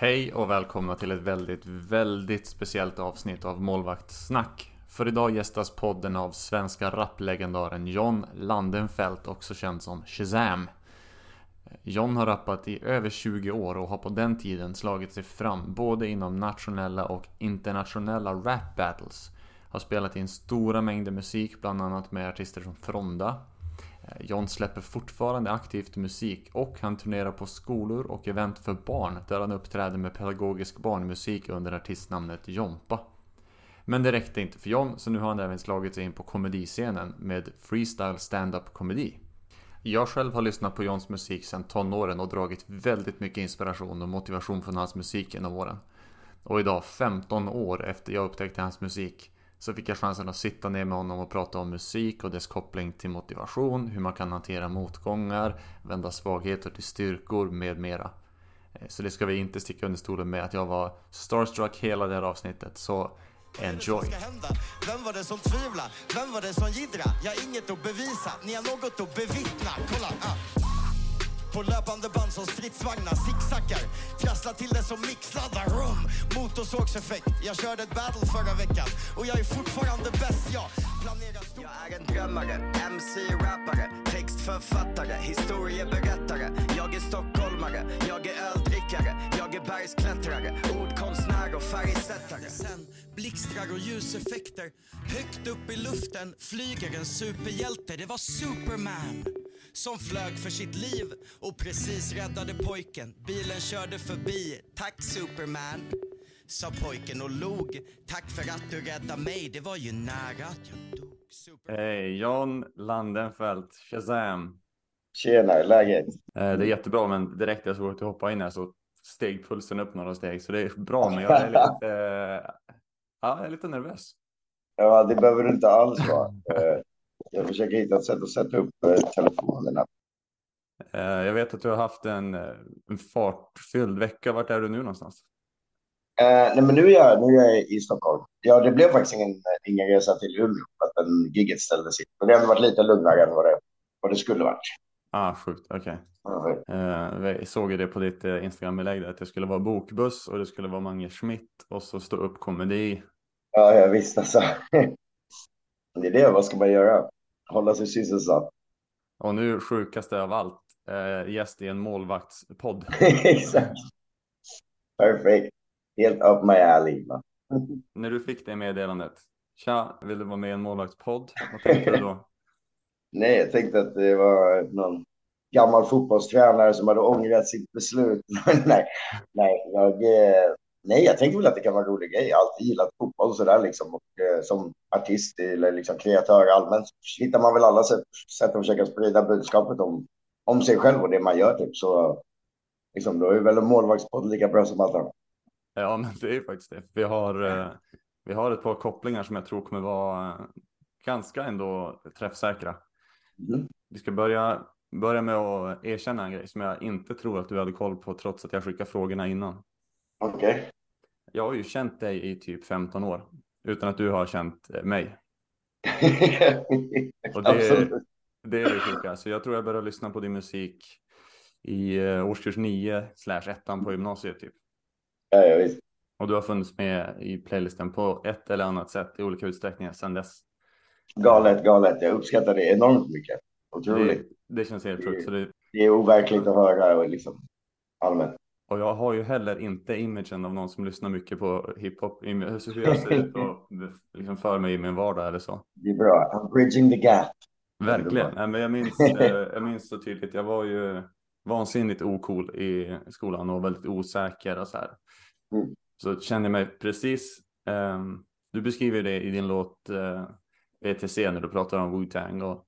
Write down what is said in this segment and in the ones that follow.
Hej och välkomna till ett väldigt, väldigt speciellt avsnitt av Målvaktssnack. För idag gästas podden av svenska rapplegendaren John Landenfelt, också känd som Shazam. John har rappat i över 20 år och har på den tiden slagit sig fram både inom nationella och internationella rap battles. Har spelat in stora mängder musik, bland annat med artister som Fronda, Eh, John släpper fortfarande aktivt musik och han turnerar på skolor och event för barn där han uppträder med pedagogisk barnmusik under artistnamnet Jompa. Men det räckte inte för John så nu har han även slagit sig in på komediscenen med freestyle stand-up komedi. Jag själv har lyssnat på Johns musik sedan tonåren och dragit väldigt mycket inspiration och motivation från hans musik genom åren. Och idag, 15 år efter jag upptäckte hans musik, så fick jag chansen att sitta ner med honom och prata om musik och dess koppling till motivation, hur man kan hantera motgångar, vända svagheter till styrkor med mera. Eh, så det ska vi inte sticka under stolen med att jag var starstruck hela det här avsnittet. Så enjoy! Vem var det som tvivla? Vem var det som jiddra? Jag har inget att bevisa, ni har något att bevittna. Kolla! Ah. På löpande band som stridsvagnar zigzaggar. Trasslar till det som mixladdar. Rum Motorsågseffekt Jag körde ett battle förra veckan. Och jag är fortfarande bäst, jag planerar stor... Jag är en drömmare, MC-rappare Textförfattare, historieberättare. Jag är stockholmare, jag är öldrickare Jag är bergsklättrare, ordkonstnär och färgsättare blixtrar och ljuseffekter Högt upp i luften flyger en superhjälte Det var Superman som flög för sitt liv och precis räddade pojken. Bilen körde förbi. Tack Superman, sa pojken och log. Tack för att du räddade mig, det var ju nära att jag dog. Super... Hej, John Landenfelt, Shazam. Tjena, läget? Eh, det är jättebra, men direkt jag såg att du hoppade in här så steg pulsen upp några steg, så det är bra, men jag är lite, ja, jag är lite nervös. Ja, det behöver du inte alls vara. Eh, jag försöker hitta ett sätt att sätta upp eh, telefonerna. Eh, jag vet att du har haft en, eh, en fartfylld vecka. Vart är du nu någonstans? Uh, nej, men nu är, jag, nu är jag i Stockholm. Ja, det blev faktiskt ingen, ingen resa till Umeå för att den gigget ställdes in. Men det hade varit lite lugnare än vad det, vad det skulle varit. Ah, sjukt. Okej. Okay. Jag såg ju det på ditt Instagram-inlägg att det skulle vara bokbuss och det skulle vara Mange Schmidt och så stå upp komedi. Ja, jag visste alltså. det är det, vad ska man göra? Hålla sig sysselsatt. Och nu sjukaste av allt, eh, gäst i en målvaktspodd. Exakt. Perfekt. Helt up my alley. När du fick det meddelandet, tja, vill du vara med i en målvaktspodd? Vad tänkte du då? Nej, jag tänkte att det var någon gammal fotbollstränare som hade ångrat sitt beslut. nej, nej, jag, eh, nej, jag tänkte väl att det kan vara en rolig grej. Jag har alltid gillat fotboll och sådär liksom. Och eh, som artist eller liksom kreatör allmänt så hittar man väl alla sätt, sätt att försöka sprida budskapet om, om sig själv och det man gör typ. Så liksom, då är väl en målvaktspodd lika bra som allt annat. Ja, men det är ju faktiskt det. Vi har, eh, vi har ett par kopplingar som jag tror kommer vara ganska ändå träffsäkra. Mm. Vi ska börja, börja med att erkänna en grej som jag inte tror att du hade koll på trots att jag skickade frågorna innan. Okej. Okay. Jag har ju känt dig i typ 15 år utan att du har känt eh, mig. och det, det är det sjuka. Så jag tror jag började lyssna på din musik i uh, årskurs 9 slash 1 på gymnasiet typ. Ja, ja, visst. Och du har funnits med i playlisten på ett eller annat sätt i olika utsträckningar sedan dess. Galet, galet. Jag uppskattar det enormt mycket. Otroligt. Det, det känns helt sjukt. Det, det är overkligt att höra och liksom allmänt. Och jag har ju heller inte imagen av någon som lyssnar mycket på hiphop. Hur jag ser ut och liksom för mig i min vardag eller så. Det är bra. I'm bridging the gap. Verkligen. Nej, men jag, minns, eh, jag minns så tydligt. Jag var ju vansinnigt ocool i skolan och väldigt osäker och så här. Mm. Så kände jag mig precis. Um, du beskriver det i din låt uh, eh, ETC när du pratar om Wu-Tang och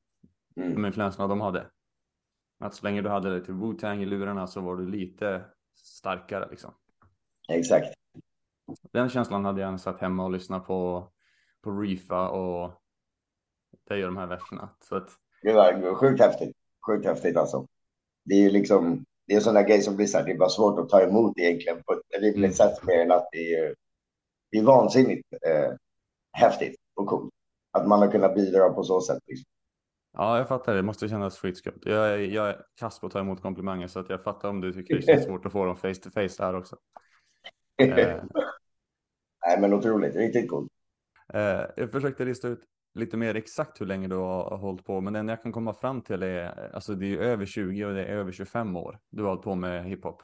mm. de influenserna de hade. Att så länge du hade till Wu-Tang i lurarna så var du lite starkare liksom. Exakt. Den känslan hade jag satt hemma och lyssnat på på Reefa och det gör de här verserna. Så att... Det var sjukt häftigt. Sjukt häftigt alltså. Det är ju liksom, det är en sån där grej som blir så här, det är bara svårt att ta emot egentligen på ett rimligt mm. sätt mer än att det är, det är vansinnigt eh, häftigt och coolt. Att man har kunnat bidra på så sätt. Liksom. Ja, jag fattar. Det måste kännas skitskumt. Jag, är, jag är kass på att ta emot komplimanger så att jag fattar om du tycker det känns svårt att få dem face to face här också. Eh, Nej, men otroligt. Riktigt coolt. eh, jag försökte lista ut lite mer exakt hur länge du har hållit på, men den jag kan komma fram till är, alltså det är ju över 20 och det är över 25 år du har hållit på med hiphop.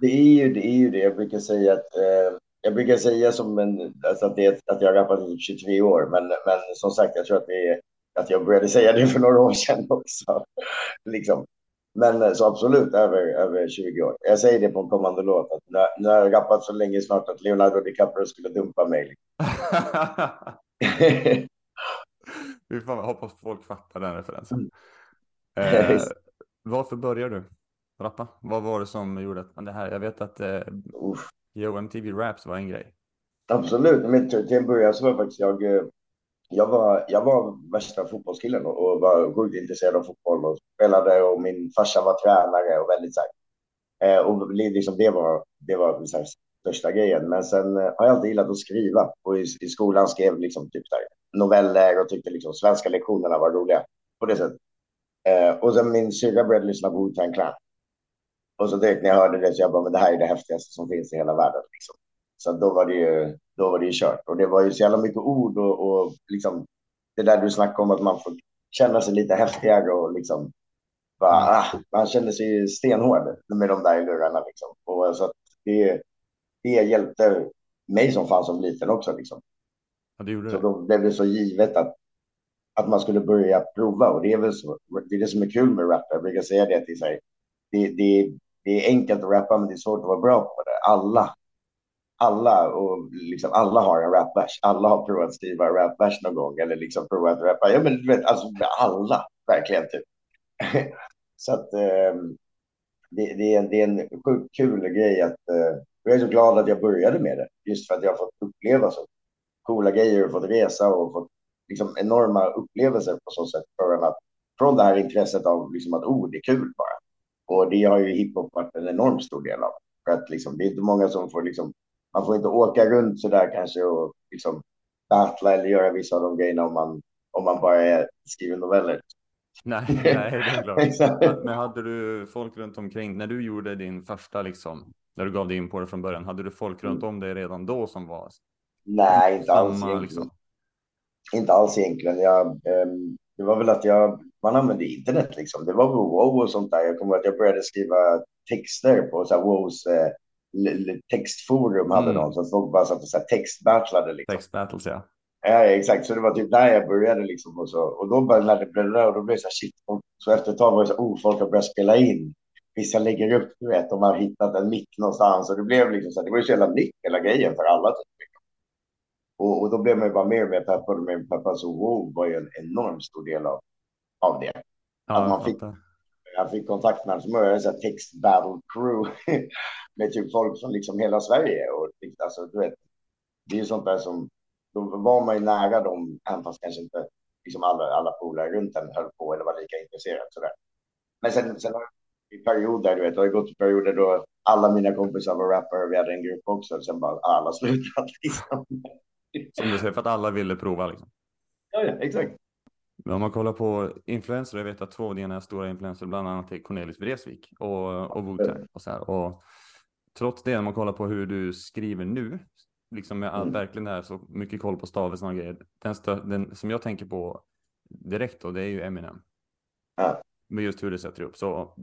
Det är ju det. Är ju det. Jag brukar säga att eh, jag brukar säga som en, alltså att, det, att jag har rappat i 23 år, men, men som sagt, jag tror att, det att jag började säga det för några år sedan också. liksom. Men eh, så absolut över, över 20 år. Jag säger det på en kommande låt, att nu, nu har jag rappat så länge snart att Leonardo DiCaprio skulle dumpa mig. Fy fan, jag hoppas folk fattar den referensen. Mm. Eh, varför började du rappa? Vad var det som gjorde att det här? Jag vet att eh, Jo, MTV Raps var en grej. Absolut, men till, till en början så var faktiskt jag, eh, jag var, jag var värsta fotbollskillen och, var sjukt intresserad av fotboll och spelade och min farsa var tränare och väldigt så här, eh, och liksom det var, det var så här, största grejen. Men sen eh, har jag alltid gillat att skriva och i, i skolan skrev liksom typ där, noveller och tyckte liksom svenska lektionerna var roliga på det sättet. Och sen min syrra började lyssna på Wu-Tang Clan. Och så direkt när jag hörde det så jag bara, men det här är det häftigaste som finns i hela världen. Liksom. Så då var det ju, då var det ju kört. Och det var ju så jävla mycket ord och, och liksom det där du snackade om att man får känna sig lite häftigare och liksom bara, ah, man kände sig stenhård med de där lurarna liksom. Och så det, det hjälpte mig som fan som liten också liksom. Ja, det gjorde Så det. då blev det så givet att, att man skulle börja prova och det är väl så, det är det som är kul med rap. Jag brukar säga det så här, det, det, det är enkelt att rappa men det är svårt att vara bra på det. Alla, alla och liksom alla har en rapvers. Alla har provat att skriva en rapvers någon gång eller liksom provat att rappa. Ja men du vet, alltså alla verkligen typ. så att eh, det, det, är, en- det är en sjukt kul grej att eh, jag är så glad att jag började med det just för att jag har fått uppleva så coola grejer och fått resa och fått liksom enorma upplevelser på så sätt från, att, från det här intresset av liksom att oh, det är kul bara. Och det har ju hiphop varit en enormt stor del av. För att liksom, det är inte många som får liksom, man får inte åka runt så där kanske och liksom battla eller göra vissa av de grejerna om man, om man bara är, skriver noveller. Nej, nej, det är klart. Men hade du folk runt omkring när du gjorde din första liksom, när du gav dig in på det från början, hade du folk runt om dig redan då som var Nej, inte alls samma egentligen. liksom? Inte alls egentligen. Jag, ehm, det var väl att jag, man använde internet liksom. Det var wow och sånt där. Jag kommer att jag började skriva texter på så här wows eh, textforum hade Mm. Så att folk bara satt och så här textbattlade liksom. Text battles ja. Ja, exakt. Så det var typ där jag började liksom. Och, så, och då började det bli och då blev det så här shit. Så efter ett tag var det så oh, folk har börjat spela in. Vissa lägger upp, du vet, de har hittat en mick någonstans. Och det blev liksom så här, det var ju så jävla nytt hela grejen för alla. Typ. Och, och då blev man ju bara mer och mer peppad och mer peppad. Så wow var ju en enormt stor del av, av det. Ja, Att man fick-. Jag fick kontakt med så började jag text battle crew med typ folk från liksom hela Sverige. Och alltså, du vet, det är ju sånt där som, då var man ju nära dem, även fast kanske inte liksom alla, alla polare runt en höll på eller var lika intresserad. Sådär. Men sen, sen har det i perioder, du vet, det har gått perioder då alla mina kompisar var rappare, vi hade en grupp också, sen bara alla slutat. Liksom. Som du säger, för att alla ville prova liksom. Ja, ja, exakt. Men om man kollar på influenser, jag vet att två av dina stora influenser, bland annat är Cornelis Vreeswijk och, och Wu-Tang och så här. Och trots det, när man kollar på hur du skriver nu, liksom med all, Mm. verkligen är så mycket koll på stavelsen och grejer. Den, stö, den som jag tänker på direkt då, det är ju Eminem. Ja. Med just hur du sätter upp. Så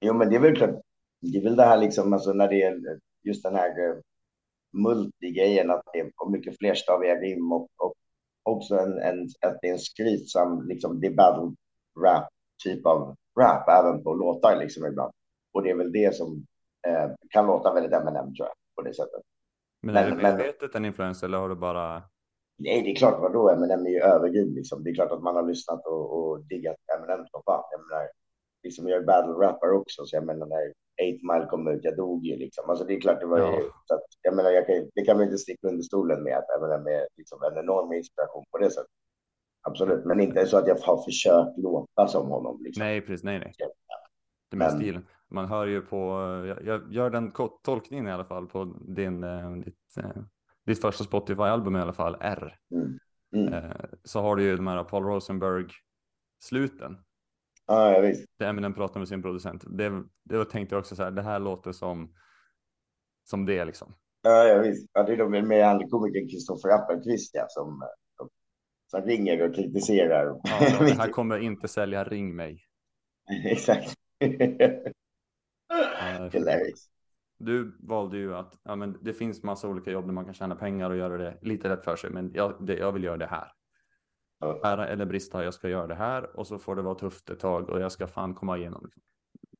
Jo, men det är väl klart. Det är väl det här liksom, alltså när det är just den här eh, multigrejen, att det är mycket flerstaviga rim och, och också en, en, att det är en skrytsam, liksom, det är battle rap typ av rap även på låtar liksom ibland. Och det är väl det som eh, kan låta väldigt Eminem tror jag, på det sättet. Men, Men- är det men- medvetet en influencer eller har du bara... Nej, det är klart, vadå? Eminem är ju övergrym liksom. Det är klart att man har lyssnat och, och diggat Eminem som fan. Jag menar, liksom jag är battle rapper också, så jag menar 8 Mile kom ut, jag dog ju liksom. Alltså det är klart, det var ju, Ja. så att, jag menar, jag kan, det kan man inte sticka under stolen med att Eminem är liksom en enorm inspiration på det sättet. Absolut, men inte så att jag har försökt låta som honom liksom. Nej, precis, nej, nej. Det med Men- stilen. Man hör ju på, jag, jag gör den kort- tolkningen i alla fall på din, eh, ditt, eh, ditt första Spotify-album i alla fall, R. Mm. Mm. Eh, så har du ju de här Paul Rosenberg-sluten. Ja, ja, visst. Där Eminem pratar med sin producent. Det, det tänkte jag också så här, det här låter som, som det liksom. Ja, ja visst. Ja, det är de med han komikern Kristoffer Appelqvist ja, som, som ringer och kritiserar. Ja, det här kommer inte sälja Ring mig. Exakt. Hilarious. Du valde ju att ja, men det finns massa olika jobb där man kan tjäna pengar och göra det lite rätt för sig, men jag, det, jag vill göra det här. Ära eller brista, jag ska göra det här och så får det vara tufft ett tag och jag ska fan komma igenom. Liksom.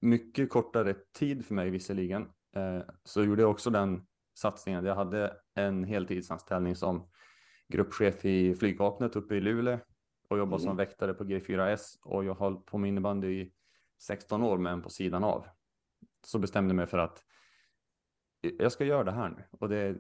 Mycket kortare tid för mig visserligen, eh, så gjorde jag också den satsningen. Jag hade en heltidsanställning som gruppchef i flygvapnet uppe i Luleå och jobbade som Mm. väktare på G4S och jag har på med innebandy i 16 år men på sidan av. Så bestämde jag mig för att jag ska göra det här nu och det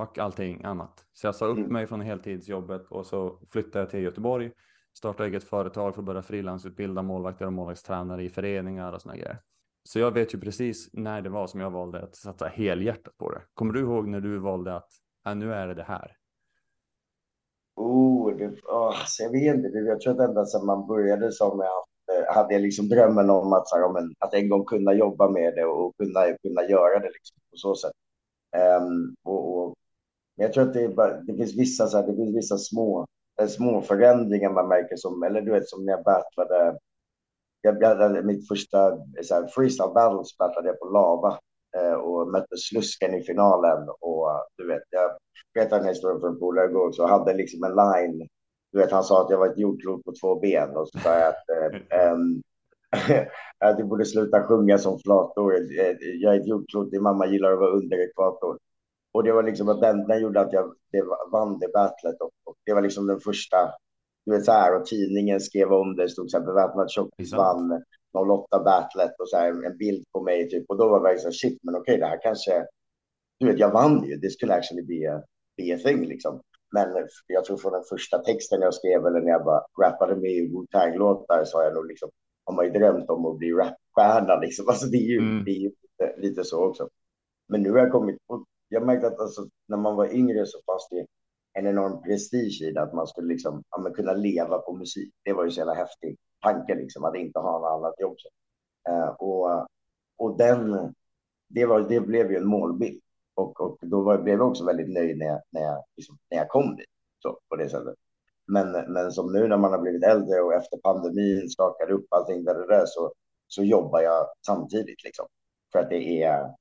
fuck allting annat. Så jag sa upp Mm. mig från heltidsjobbet och så flyttade jag till Göteborg, startade eget företag för att börja frilansutbilda målvakter och målvaktstränare i föreningar och såna grejer. Så jag vet ju precis när det var som jag valde att satsa helhjärtat på det. Kommer du ihåg när du valde att äh, nu är det det här? Oh, det, oh, jag vet inte. Jag tror att ända sedan man började som jag eh, hade jag liksom drömmen om att, här, om en, att en gång kunna jobba med det och kunna, kunna göra det liksom, på så sätt. Ehm, och, och, men jag tror att det, bara, det finns vissa, så här, det finns vissa små, eh, små förändringar man märker som, eller du vet som när jag battlade, jag battlade mitt första eh, så här, freestyle battles battlade jag på lava eh, och mötte Slusken i finalen och eh, du vet, jag berättade den här historien för en polare igår också och hade liksom en line du vet, han sa att jag var ett jordklot på två ben och så sa jag att, eh, um, att du borde sluta sjunga som flator. Jag är ett jordklot, din mamma gillar att vara under ekvator. Och det var liksom att den, den gjorde att jag det vann det battlet och, och det var liksom den första, du vet så här, och tidningen skrev om det, stod så här beväpnad tjockis vann 08 battlet och så här en bild på mig typ och då var jag så här, shit, men okej, det här kanske, du vet, jag vann ju, det skulle actually be a, be a thing liksom. Men jag tror från den första texten jag skrev eller när jag bara rappade med i Wu-Tang-låtar så har jag nog liksom, har man ju drömt om att bli rapstjärna liksom. Alltså det är ju, Mm. det är ju lite, lite så också. Men nu har jag kommit, och jag märkte att alltså, när man var yngre så fanns det en enorm prestige i det, att man skulle liksom, ja, men kunna leva på musik. Det var ju så jävla häftig tanke liksom, att inte ha något annat jobb. Så. Eh, och, och den, det, var, det blev ju en målbild. Och, och då var, blev jag också väldigt nöjd när jag, när jag, liksom, när jag kom dit. Så, på det sättet. Men, men som nu när man har blivit äldre och efter pandemin skakade upp allting där, där så, så jobbar jag samtidigt. Liksom. För att det är,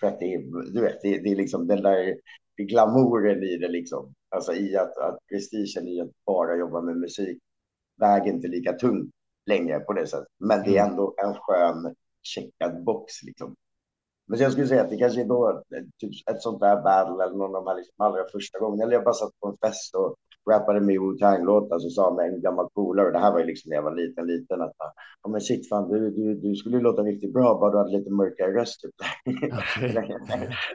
för att det är, du vet, det, det är liksom den där glamouren i det liksom. Alltså i att, att prestigen i att bara jobba med musik väger inte lika tungt längre på det sättet. Men det är Mm. ändå en skön checkad box liksom. Men jag skulle säga att det kanske är då typ ett sånt där battle eller någon av de här liksom allra första gångerna. Eller jag bara satt på en fest och rappade med Wu-Tang-låtar så sa mig en gammal polare, det här var ju liksom när jag var liten, liten, att ja men shit fan, du, du, du skulle låta riktigt bra bara du hade lite mörkare röst. Typ.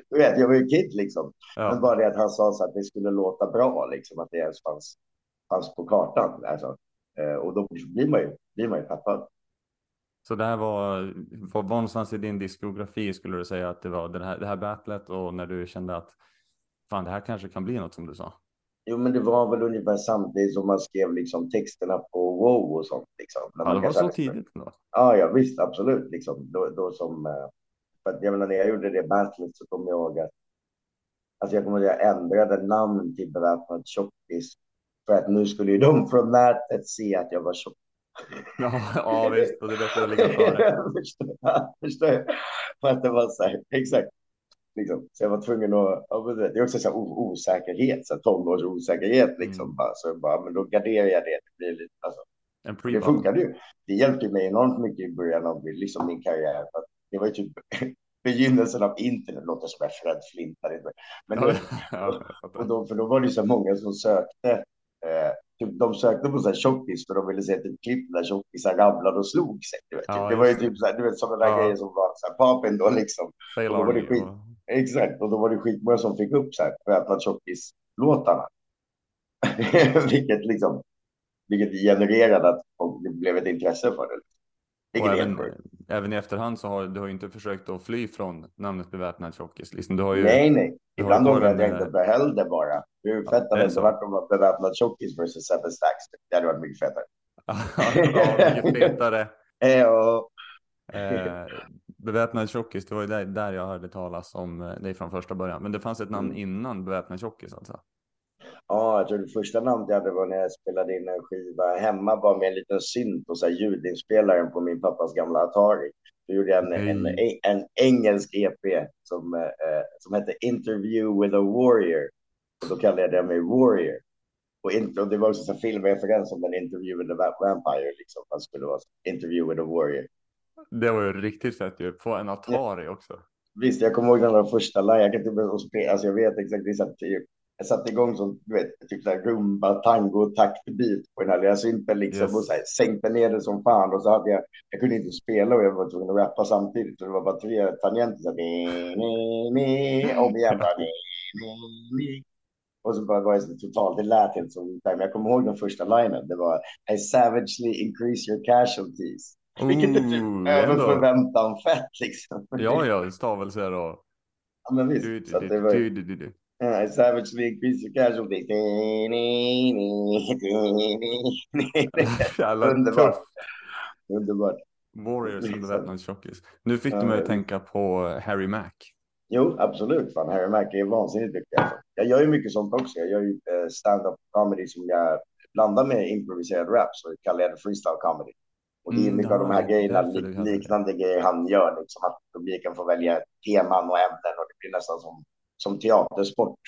Du vet, jag var ju kid liksom. Men Ja. bara det att han sa så att det skulle låta bra, liksom, att det ens fanns, fanns på kartan. Alltså. Eh, och då blir man ju, blir man ju peppad. Så det här var, var, var någonstans i din diskografi skulle du säga att det var det här, det här battlet och när du kände att fan det här kanske kan bli något som du sa? Jo, men det var väl ungefär samtidigt som man skrev liksom texterna på WoW och sånt. Liksom. När Ja, det var så hade- tidigt ändå. Ja, ja, visst, absolut. Liksom. Då, då som, eh, för att, jag menar, när jag gjorde det battlet så kommer jag ihåg att alltså jag kommer att jag ändrade namn till beväpnad tjockis för att nu skulle ju de från nätet se att jag var tjock. Ja, ja visst, och det är bättre att ligga före. förstår, jag, förstår jag. För att det var så här, exakt. Liksom. Så jag var tvungen att, ja, det är också så här osäkerhet, så här tonårs osäkerhet liksom. Mm. Bara, så jag bara, men då garderar jag det. Det, blir lite, alltså, det funkade ju. Det hjälpte mig enormt mycket i början av liksom, min karriär. Det var ju typ begynnelsen av internet, låter som jag Fred Flintare. Men då, och fattar. då, för då var det så många som sökte. Eh, typ, de sökte på så här tjockis för de ville se typ klipp där tjockisar ramlade och slog sig. Du vet. Ja, det var ju typ så här, du vet, sådana där Ja. grejer som var så här då liksom. Fail och då var det Army. skit. Och, Exakt, och då var det skitmånga som fick upp så här väpnad tjockis-låtarna. vilket liksom, vilket genererade att det blev ett intresse för det. även, även i efterhand så har du har inte försökt att fly från namnet beväpnad tjockis. Liksom, du har ju, Nej, nej. Ibland ångrar jag kvar att jag den, inte behöll det bara. Hur fett hade det inte varit om beväpnad tjockis versus Seven Stacks? Det hade varit mycket fetare. ja, mycket fetare. Eh, Eh, Beväpnad tjockis, det var ju där, där jag hörde talas om eh, dig från första början. Men det fanns ett namn Mm. innan Beväpnad tjockis alltså? Ja, jag tror det första namnet jag hade var när jag spelade in en skiva hemma bara med en liten synt och så här ljudinspelaren på min pappas gamla Atari. Då gjorde jag en, en, en engelsk EP som, eh, som hette Interview with a Warrior. Och då kallade jag mig Warrior. Och, in, och det var också en filmreferens om en intervju with a va- vampire. Liksom. Det skulle vara Interview with a Warrior. Det var ju riktigt fett ju. På en Atari också. Visst, jag kommer ihåg den där första live. Jag, kan inte, och spela- alltså jag vet exakt, det typ- jag satte igång som du vet, typ så här rumba, tango, taktbeat på den här lilla synten liksom Yes. och så här, sänkte ner det som fan och så hade jag, jag kunde inte spela och jag var tvungen att rappa samtidigt så det var bara tre tangenter så här, ni, ni, ni, om igen bara, ni, ni, ni. Och så bara var jag så totalt, det lät inte som men jag kommer ihåg den första linen, det var I savagely increase your casualties. Vilket är typ Ooh, över förväntan fett liksom. Ja, ja, stavelser och... ja men Du, visst. du, du, det var, du, du, du, du. Ni, ni, ni, ni. Jävla Underbart. Underbart. Warriors som Exakt. beväpnad tjockis. Nu fick Ja, du mig att tänka på Harry Mack. Jo, absolut. Fan, Harry Mack är vansinnigt duktig. Alltså. Jag gör ju mycket sånt också. Jag gör ju eh, stand-up comedy som jag blandar med improviserad rap, så kallar jag det freestyle comedy. Och det är Mm, mycket ja, av de här grejerna, liknande grejer han gör, liksom att publiken får välja teman och ämnen och det blir nästan som, som teatersport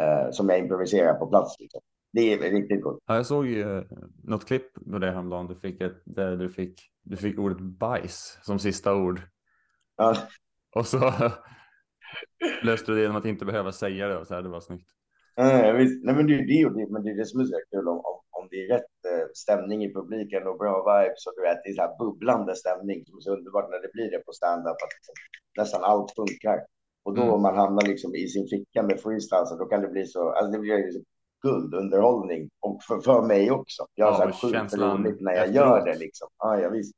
eh, som jag improviserar på plats. Liksom. Det är riktigt coolt. Ja, jag såg ju eh, något klipp på det häromdagen. Du fick, ett, där du fick, du fick ordet bajs som sista ord. Ja, Och så löste du det genom att inte behöva säga det. Och så här, det var snyggt. Visst. Nej, men det är det, men det är det som är så kul om, om, om det är rätt eh, stämning i publiken och bra vibes och du vet, det är så här bubblande stämning som är så underbart när det blir det på stand-up att nästan allt funkar. Och då Mm. om man hamnar liksom i sin ficka med freestyle då kan det bli så, alltså det blir liksom guldunderhållning och för, för mig också. Jag har Ja, så sjukt roligt när jag efteråt. gör det liksom. Ja, jag visst.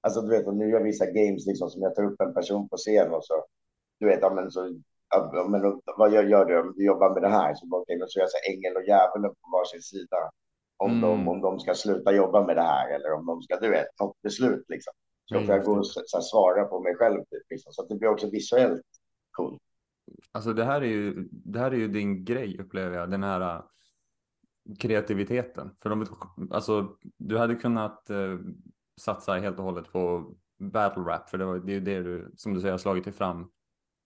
Alltså du vet, och nu gör jag vissa games liksom som jag tar upp en person på scen och så, du vet, ja men så Ja, men vad gör, gör du? Du jobbar med det här. Så men så gör jag så här ängel och djävulen på varsin sida. Om, Mm. de, om de ska sluta jobba med det här eller om de ska, du vet, något beslut liksom. Så Mm, får jag gå och så, så svara på mig själv. Typ, liksom. Så att det blir också visuellt coolt. Alltså det här är ju, det här är ju din grej upplever jag. Den här äh, kreativiteten. För de, alltså, du hade kunnat eh, satsa helt och hållet på battle rap. För det, var, det är ju det du, som du säger, har slagit dig fram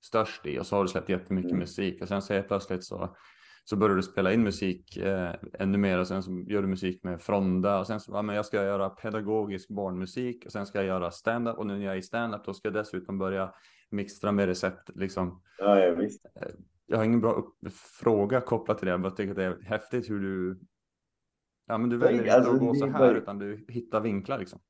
störst i. Och så har du släppt jättemycket Mm. musik. Och sen så helt plötsligt så, så börjar du spela in musik eh, ännu mer. Och sen så gör du musik med Fronda. Och sen så, ja, men jag ska göra pedagogisk barnmusik. Och sen ska jag göra stand-up. Och nu när jag är i stand-up då ska jag dessutom börja mixtra med recept. Liksom. Ja, ja visst. Jag har ingen bra fråga kopplat till det. Jag bara tycker att det är häftigt hur du. Ja, men du väljer inte alltså, att gå så är här bara- utan du hittar vinklar liksom.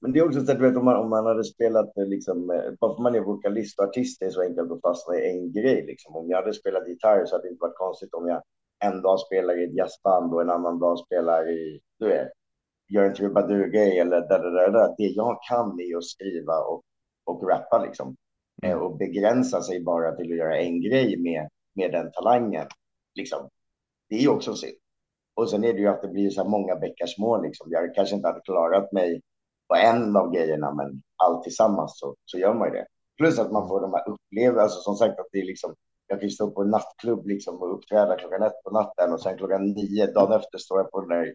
Men det är också så att du vet, om man, om man hade spelat eh, liksom, eh, bara för man är vokalist och artist det är så enkelt att fastna i en grej. Liksom. Om jag hade spelat gitarr så hade det inte varit konstigt om jag en dag spelar i ett jazzband och en annan dag spelar i, du vet, gör en trubadur-grej eller där, där, där, där. Det jag kan är att skriva och, och rappa liksom. Eh, Mm. Och begränsa sig bara till att göra en grej med, med den talangen. Liksom. Det är ju också synd. Och sen är det ju att det blir så här många bäckar små. Liksom. Jag kanske inte hade klarat mig på en av grejerna, men allt tillsammans så, så gör man ju det. Plus att man får de här upplevelserna, alltså som sagt att det är liksom, jag kan stå på en nattklubb liksom och uppträda klockan ett på natten och sen klockan nio dagen efter står jag på den där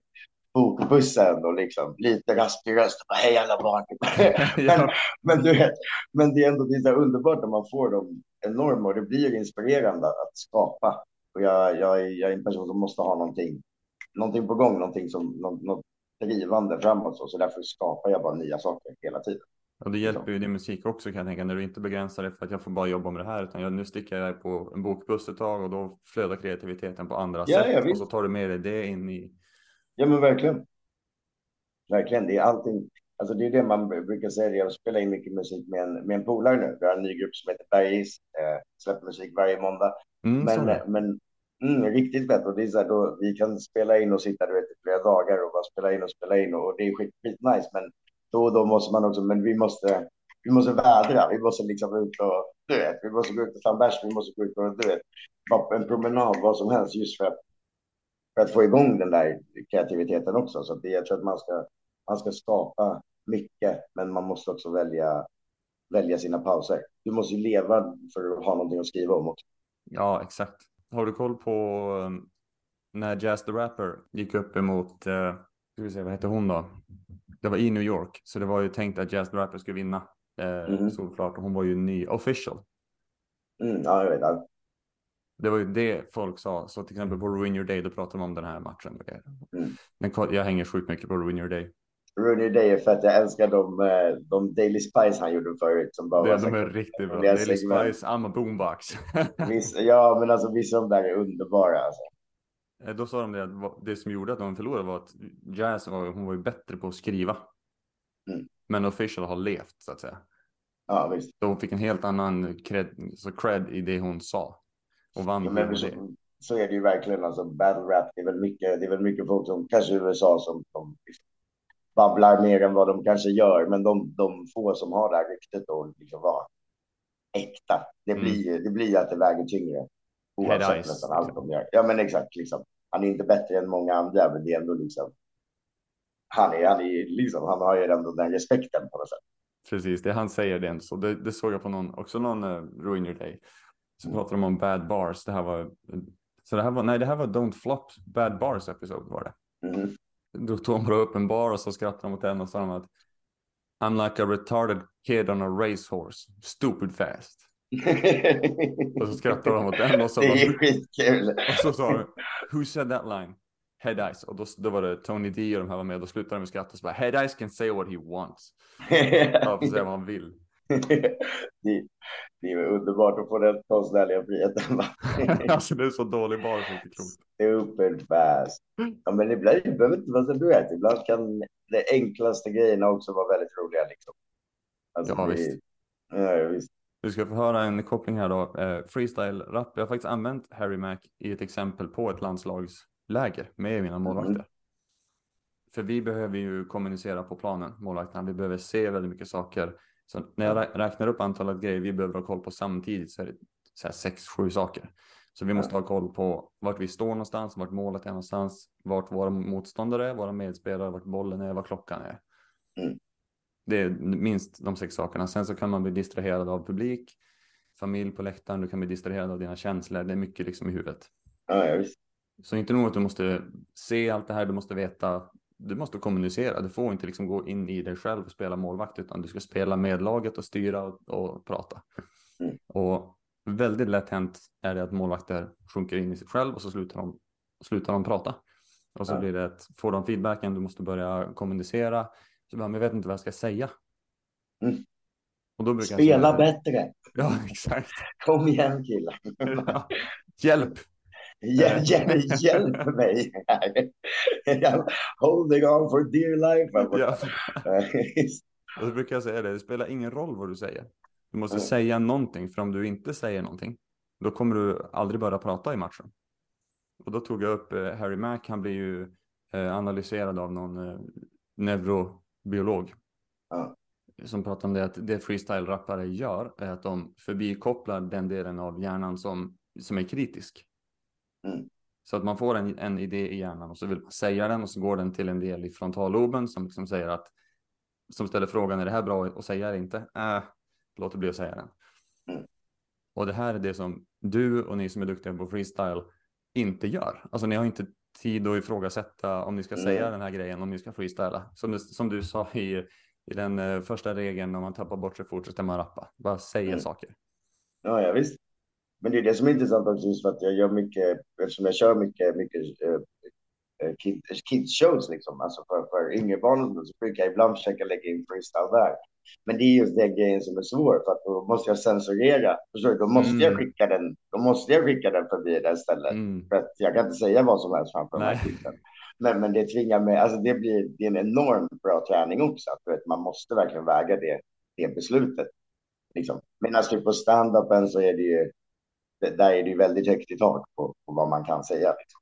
bokbussen och liksom lite raspig röst och bara hej alla barn. men, men du vet, men det är ändå det är så här underbart när man får dem enorma och det blir inspirerande att skapa. Och jag, jag, är, jag är en person som måste ha någonting, någonting på gång, någonting som, något, något drivande framåt så, så därför skapar jag bara nya saker hela tiden. Och det hjälper ju din musik också kan jag tänka när du inte begränsar dig för att jag får bara jobba med det här utan jag, nu sticker jag på en bokbuss ett tag och då flödar kreativiteten på andra Ja, sätt och så tar du med dig det in i. Ja, men verkligen. Verkligen, det är allting. Alltså det är det man brukar säga. Jag spelar in mycket musik med en, med en polare nu. Vi har en ny grupp som heter Bergis. Eh, släpper musik varje måndag. Mm. Men, men mm, riktigt fett. Och det är så här, då, vi kan spela in och sitta du vet, i flera dagar och bara spela in och spela in. Och, och det är skit, skit nice. Men då och då måste man också, men vi måste, vi måste vädra. Vi måste liksom ut och, du vet, vi måste gå ut och ta en bärs. Vi måste gå ut och, du vet, bara på en promenad, vad som helst. Just för att, för att få igång den där kreativiteten också. Så det, jag tror att man ska, man ska skapa mycket, men man måste också välja välja sina pauser. Du måste ju leva för att ha någonting att skriva om också. Ja, exakt. Har du koll på um, när Jazz the Rapper gick upp emot, uh, ska vi se, vad hette hon då? Det var i New York, så det var ju tänkt att Jazz the Rapper skulle vinna. Eh, Mhm. Solklart, hon var ju ny official. Mm, ja, jag vet. Ja. Det var ju det folk sa. Så till exempel på Ruin Your Day, då pratar de om den här matchen. Mm. Koll- jag hänger sjukt mycket på Ruin Your Day. Rooney Day för att jag älskar de, eh, de Daily Spice han gjorde förut. Som bara Det, de är riktigt bra. Daily. Spice, I'm a boombox. Viss, ja, men alltså vissa av de där är underbara. Alltså. Eh, Då sa de det att det som gjorde att de förlorade var att Jazz var, hon var ju bättre på att skriva. Mm. Men official har levt så att säga. Ja, visst. Så hon fick en helt annan cred, så cred i det hon sa. Och vann Ja, men så, så är det ju verkligen. Alltså, battle rap, det är väl mycket, det är väl mycket folk som kanske USA som, som babblar mer än vad de kanske gör. Men de, de få som har det här ryktet och liksom vara äkta, det Mm. blir ju det blir att det väger tyngre. Oavsett nästan allt liksom. de gör. Ja, men exakt. Liksom. Han är inte bättre än många andra, men det är ändå liksom. Han är, han är liksom, han har ju ändå den respekten på något sätt. Precis, det han säger det är inte så. Det, det såg jag på någon, också någon uh, Ruin Your Day. Så Mm. pratade de om bad bars. Det här var, så det här var, nej det här var Don't Flop Bad Bars episod var det. Mhm. Då tog de bara upp en bar och så skrattade de åt den och sa de att I'm like a retarded kid on a racehorse, stupid fast. Och så skrattade de åt den och så, det är skitkul. och så sa de Who said that line? Head Ice. Och då, då var det Tony D och de här var med. Då slutade de med skratt och så bara Head Ice can say what he wants. Han får säga vad han vill. det, det är underbart att få den konstnärliga friheten. alltså det är så dålig bar så det är inte klokt. Stupid fast. Ja, men ibland det behöver inte vara så du vet. Ibland kan de enklaste grejerna också vara väldigt roliga. Liksom. Alltså, Ja, det- visst. Ja, visst. Du ska få höra en koppling här då. Eh, freestyle-rap. Jag har faktiskt använt Harry Mac i ett exempel på ett landslagsläger med mina målvakter. Mm. För vi behöver ju kommunicera på planen, målvakterna. Vi behöver se väldigt mycket saker. Så när jag rä- räknar upp antalet grejer vi behöver ha koll på samtidigt så är det så här sex, sju saker. Så vi måste ha koll på vart vi står någonstans, vart målet är någonstans, vart våra motståndare är, våra medspelare, vart bollen är, vad klockan är. Mm. Det är minst de sex sakerna. Sen så kan man bli distraherad av publik, familj på läktaren, du kan bli distraherad av dina känslor. Det är mycket liksom i huvudet. Ja, ja, visst. Så inte nog att du måste se allt det här, du måste veta, du måste kommunicera. Du får inte liksom gå in i dig själv och spela målvakt, utan du ska spela med laget och styra och, och prata. Mm. Och väldigt lätt hänt är det att målvakter sjunker in i sig själv och så slutar de, slutar de prata. Och så Ja. blir det att får de feedbacken, du måste börja kommunicera. Så bara, men jag vet inte vad jag ska säga. Mm. Och då brukar jag Spela säga, bättre. Ja, exakt. Kom igen killar. Hjälp! Hjäl- hjäl- Hjälp mig. Holding on for dear life. Ja. Ja. Och så brukar jag säga det, det spelar ingen roll vad du säger. Du måste Mm. säga någonting, för om du inte säger någonting, då kommer du aldrig börja prata i matchen. Och då tog jag upp eh, Harry Mack, han blir ju eh, analyserad av någon eh, neurobiolog. Ja. Som pratar om det att det freestyle-rappare gör är att de förbikopplar den delen av hjärnan som, som är kritisk. Mm. Så att man får en, en idé i hjärnan och så vill man säga den och så går den till en del i frontalloben som liksom säger att som ställer frågan är det här bra att säga eller inte? Äh, låt det bli att säga den. Mm. Och det här är det som du och ni som är duktiga på freestyle inte gör. Alltså ni har inte tid att ifrågasätta om ni ska Mm. säga den här grejen, om ni ska freestyla. Som, det, som du sa i, i den eh, första regeln, om man tappar bort sig fort så ska man rappa. Bara säga Mm. saker. Ja, ja, visst. Men det är det som är intressant också, just för att jag gör mycket, eftersom jag kör mycket, mycket eh, kid, kids shows liksom, alltså för, för yngre barn så, brukar jag ibland försöka lägga in freestyle där. Men det är just den grejen som är svår, för att då måste jag censurera. Förstår du? Då måste Mm. jag skicka den, då måste jag skicka den förbi det stället. Mm. För att jag kan inte säga vad som helst framför Nej. kidsen. Men, men det tvingar mig, alltså det blir det är en enormt bra träning också. Att, vet, man måste verkligen väga det, det beslutet. Liksom. Medan typ på stand-upen så är det ju, där är det ju väldigt högt i tak på, på vad man kan säga. Liksom.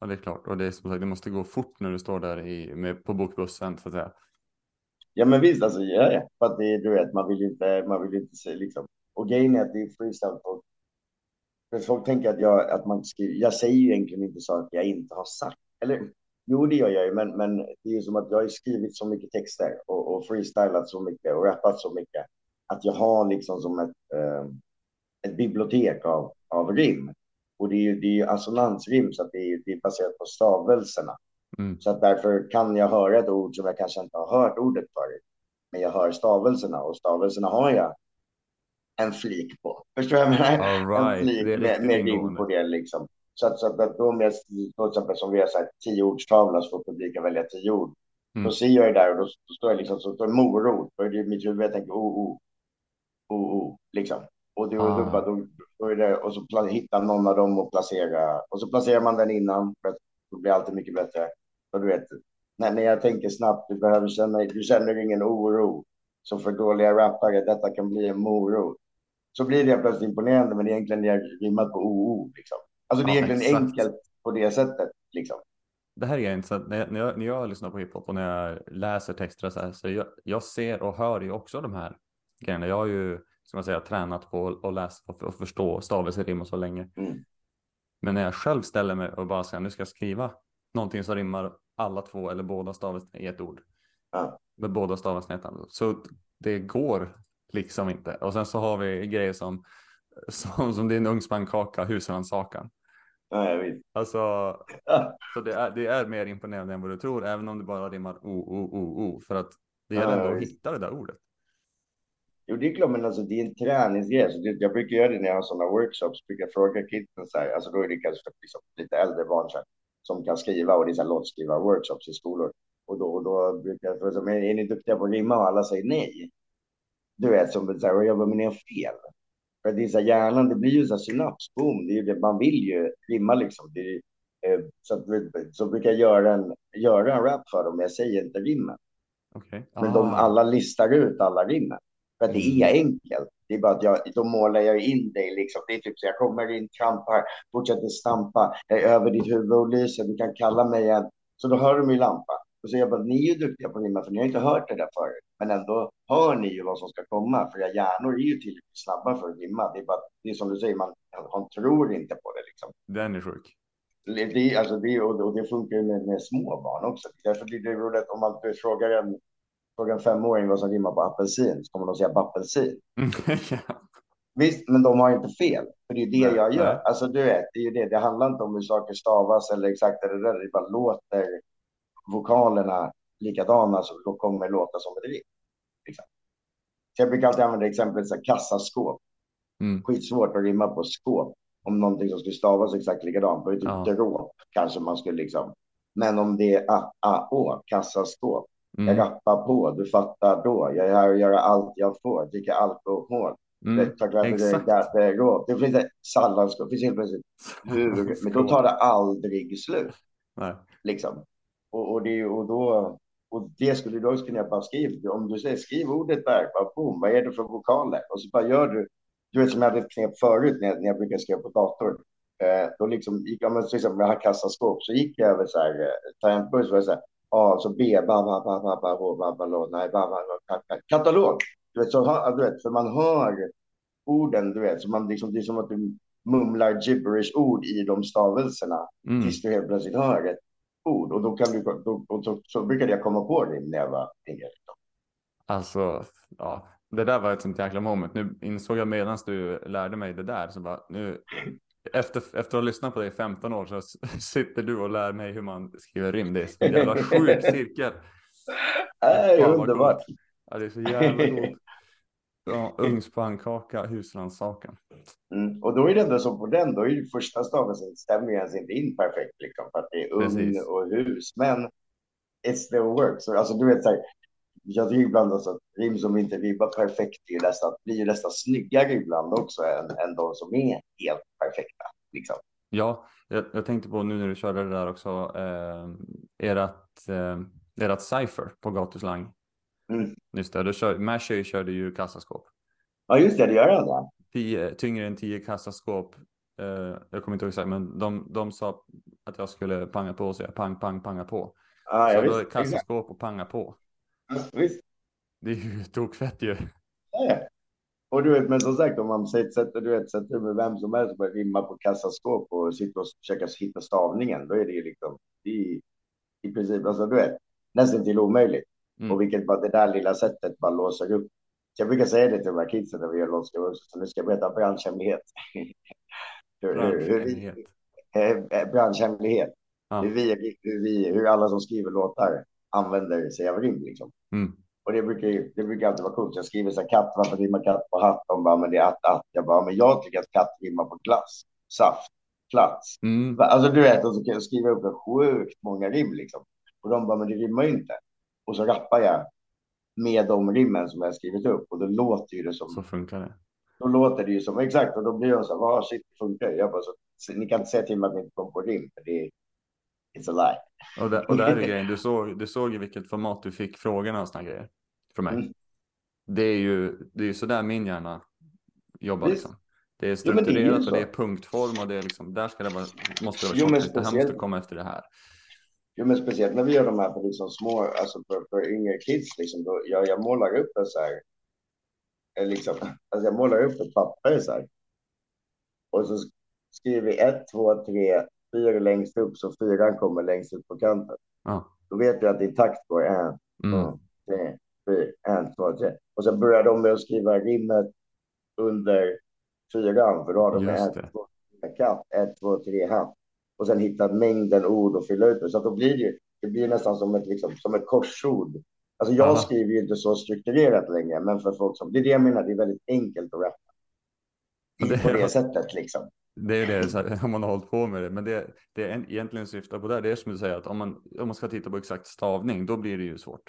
Ja, det är klart. Och det är som sagt, det måste gå fort när du står där i, med, på bokbussen så att säga. Ja men visst, alltså, ja, ja. För att det, du vet, man vill ju inte, man vill inte se liksom. Och grejen är att det är freestyle. Och, för folk tänker att jag, att man skriver, jag säger ju egentligen inte saker jag inte har sagt. Eller Jo, det gör jag ju, men, men det är ju som att jag har skrivit så mycket texter och, och freestylat så mycket och rappat så mycket att jag har liksom som ett, eh, ett bibliotek av, av rim. Och det är ju, det är ju assonansrim, så att det är, det är baserat på stavelserna. Mm. Så att därför kan jag höra ett ord som jag kanske inte har hört ordet förut. Men jag hör stavelserna och stavelserna har jag en flik på. Förstår du vad jag menar? Right. En flik med, med rim på det liksom. Så att, så att då om jag, till exempel som vi har sagt, tio ordstavla så får publiken välja tio ord. Mm. Då ser jag det där och då, då står jag liksom, så står morot. Då är det mitt huvud, jag tänker oh, oh, oh, oh, liksom. Och, det, och, bara, då, det, och så hitta någon av dem och placera. Och så placerar man den innan, för att då blir alltid mycket bättre. Och du vet, när, när jag tänker snabbt, du behöver känna, du känner ingen oro. Så för dåliga rappare, detta kan bli en morot. Så blir det plötsligt imponerande, men egentligen är det rimmat på OO. Liksom. Alltså det är Ja, egentligen exakt. enkelt på det sättet. Liksom. Det här är intressant. När jag, när, jag, när jag lyssnar på hiphop och när jag läser texter så här, så jag, jag ser och hör ju också de här grejerna. Jag har ju, ska man säga, tränat på att läsa och, och förstå stavelserim och så länge. Mm. Men när jag själv ställer mig och bara säger nu ska jag skriva någonting som rimmar alla två eller båda stavelserna i ett ord. Ja. Med båda stavelserna. Så det går liksom inte. Och sen så har vi grejer som, som, som din ugnspannkaka, husrannsakan. Ja, jag vet. Alltså, Ja. så det är, det är mer imponerande än vad du tror, även om det bara rimmar o, o, o, o. För att det Ja, gäller ändå ja, att visst. hitta det där ordet. Jo, det är klart, men alltså, det är en träningsgrej. Så det, jag brukar göra det när jag har sådana workshops. Brukar jag fråga kidsen så här, alltså då är det kanske liksom, lite äldre barn så här, som kan skriva och det är så här låtskrivar-workshops i skolor. Och då, och då brukar jag fråga, men är ni duktiga på att rimma? Och alla säger nej. Du vet, som så här, och jag bara, men ni har fel. För det är så här, hjärnan, det blir ju så här synaps, boom, det är ju det, man vill ju rimma liksom. Det är, eh, så, att, så brukar jag göra en, göra en rap för dem, men jag säger inte rimmen. Okej. Men de Ah. alla listar ut alla rimmen. För det är enkelt. Det är bara att jag, då målar jag in dig liksom. Det är typ så jag kommer in, trampar, fortsätter stampa, jag är över ditt huvud och lyser, du kan kalla mig en. Så då hör du min lampa. Och så är jag bara, ni är ju duktiga på att rimma för ni har inte hört det där förut. Men ändå hör ni ju vad som ska komma. För era hjärnor är ju tillräckligt snabba för att rimma. Det är bara, det är som du säger, man, man tror inte på det liksom. Den är sjuk. Det, alltså det, och det funkar ju med, med små barn också. Därför blir det roligt om man frågar en, frågar en femåring vad som rimmar på apelsin, så kommer de säga bappelsin. ja. Visst, men de har inte fel. För det är det Nej, jag gör. nej. Alltså du vet, det är ju det. Det handlar inte om hur saker stavas eller exakt det där. Det bara låter vokalerna likadana så då kommer det låta som ett rim. Liksom. Så jag brukar alltid använda exemplet så här, kassaskåp. Mm. Skitsvårt att rimma på skåp. Om någonting som skulle stavas exakt likadant. Det typ Ja. dråp kanske man skulle liksom. Men om det är a, a, å, kassaskåp. Jag Mm. rappar på, du fattar då. Jag är här och gör allt jag får. Dricker alkohol. Mm. Det, tack vare exakt. det, finns ett salladsskåp. Det finns helt plötsligt hur, men då tar det aldrig slut. Nej. Liksom. Och, och, det, och, då, och det skulle du också kunna bara skriva. Om du säger skriv ordet där, bara boom, vad är det för vokaler? Och så bara gör du. Du vet som jag hade ett knep förut när, jag- när jag brukade skriva på dator. Eh, då liksom gick jag, men till exempel med kassaskåp, så gick jag över så här, eh, tangentbord, så var det så här, A, så B, ba, ba, ba, ba, ba, ba, ba, ba, lo, nej, ba, ba, ba, ka, ka, katalog. Du vet, så, du vet, för man hör orden, du vet, så man liksom, det är som att du mumlar gibberish-ord i de stavelserna Mm. tills du helt plötsligt hör ett ord. Och då kan du, då, och så, så brukade jag komma på det när jag var yngre. Alltså, ja, det där var ett sånt jäkla moment. Nu insåg jag medan du lärde mig det där så bara nu efter, efter att ha lyssnat på dig i 15 år så sitter du och lär mig hur man skriver rim. Det är så jävla sjuk cirkel. Vad underbart. Ja, det är så jävla coolt. Ja, ugnspannkaka, husrannsakan. Mm. Och då är det ändå så på den, då är ju första ju ens inte in perfekt liksom, för att det är ugn och hus. Men it still works. Så, alltså, du vet, så här, jag tycker ibland alltså, att rim som inte rimmar perfekt är nästan, blir ju nästan snyggare ibland också än, än de som är helt perfekta. Liksom. Ja, jag, jag tänkte på nu när du körde det där också. Eh, ert, eh, ert cypher på gatuslang. Mm. Just det, då kör, Mashay körde ju kassaskåp. Ja, just det, det gör han. Ja. Tio, tyngre än tio kassaskåp. Eh, jag kommer inte ihåg exakt, men de, de sa att jag skulle panga på och säga pang, pang, panga på. Ja, så då visst, kassaskåp och panga på. Visst. Det är ju tokfett ju. Ja. Och du vet, men som sagt, om man sätter, du vet, sätter med vem som helst och börjar rimma på kassaskåp och sitter och försöker hitta stavningen, då är det ju liksom, är, i princip, alltså du vet, nästan till omöjligt. Mm. Och vilket bara det där lilla sättet bara låser upp. Så jag brukar säga det till de här kidsen när vi gör låtskrivar så nu ska jag berätta branschhemlighet. hur, hur, hur vi, Branschhemlighet. eh, eh, branschhemlighet. Ja. Hur, vi, hur, vi, hur alla som skriver låtar använder sig av rim liksom. Mm. Och det brukar, det brukar alltid vara coolt. Jag skriver så här katt, varför rimmar katt på hatt? De bara, men det är att, att. Jag bara, men jag tycker att katt rimmar på glass, saft, plats. Mm. Alltså du vet, och så kan jag skriva upp sjukt många rim liksom. Och de bara, men det rimmar ju inte. Och så rappar jag med de rimmen som jag skrivit upp och då låter ju det som, Så funkar det. då låter det ju som, exakt, och då blir de så här, vad shit, det funkar ju. Jag bara, så, ni kan inte säga till mig att ni inte kom på rim, för det är, it's a lie. Och, där, och där är grejen, du såg, du såg i vilket format du fick frågorna och såna grejer från mig. Mm. Det är ju det är sådär min hjärna jobbar liksom. Det är Jo, men det är strukturerat och det är punktform och det är liksom, där ska det vara, måste det vara Jo, men det här måste komma efter det här. Jo, men speciellt när vi gör de här för liksom små, alltså för, för yngre kids, liksom, då, jag, jag målar upp en så här, liksom, alltså jag målar upp ett papper så här. Och så skriver vi ett, två, tre, fyra längst upp, så fyran kommer längst ut på kanten. Ja. Då vet jag att i takt går en, Mm. två, tre, fyra, en, två, tre. Och sen börjar de med att skriva rimmet under fyran, för då har de med Just ett, det. två, tre, katt, ett, två, tre, hatt. Och sen hittat mängden ord och fylla ut det. Så att då blir det det blir nästan som ett, liksom, som ett korsord. Alltså jag Aha. skriver ju inte så strukturerat längre, men för folk som, det är det jag menar, det är väldigt enkelt att rappa. Det på det sättet liksom. Det är det, så här, om man har hållit på med det. Men det, det är en- egentligen syftar på där, det är som du säger att om man, om man ska titta på exakt stavning, då blir det ju svårt.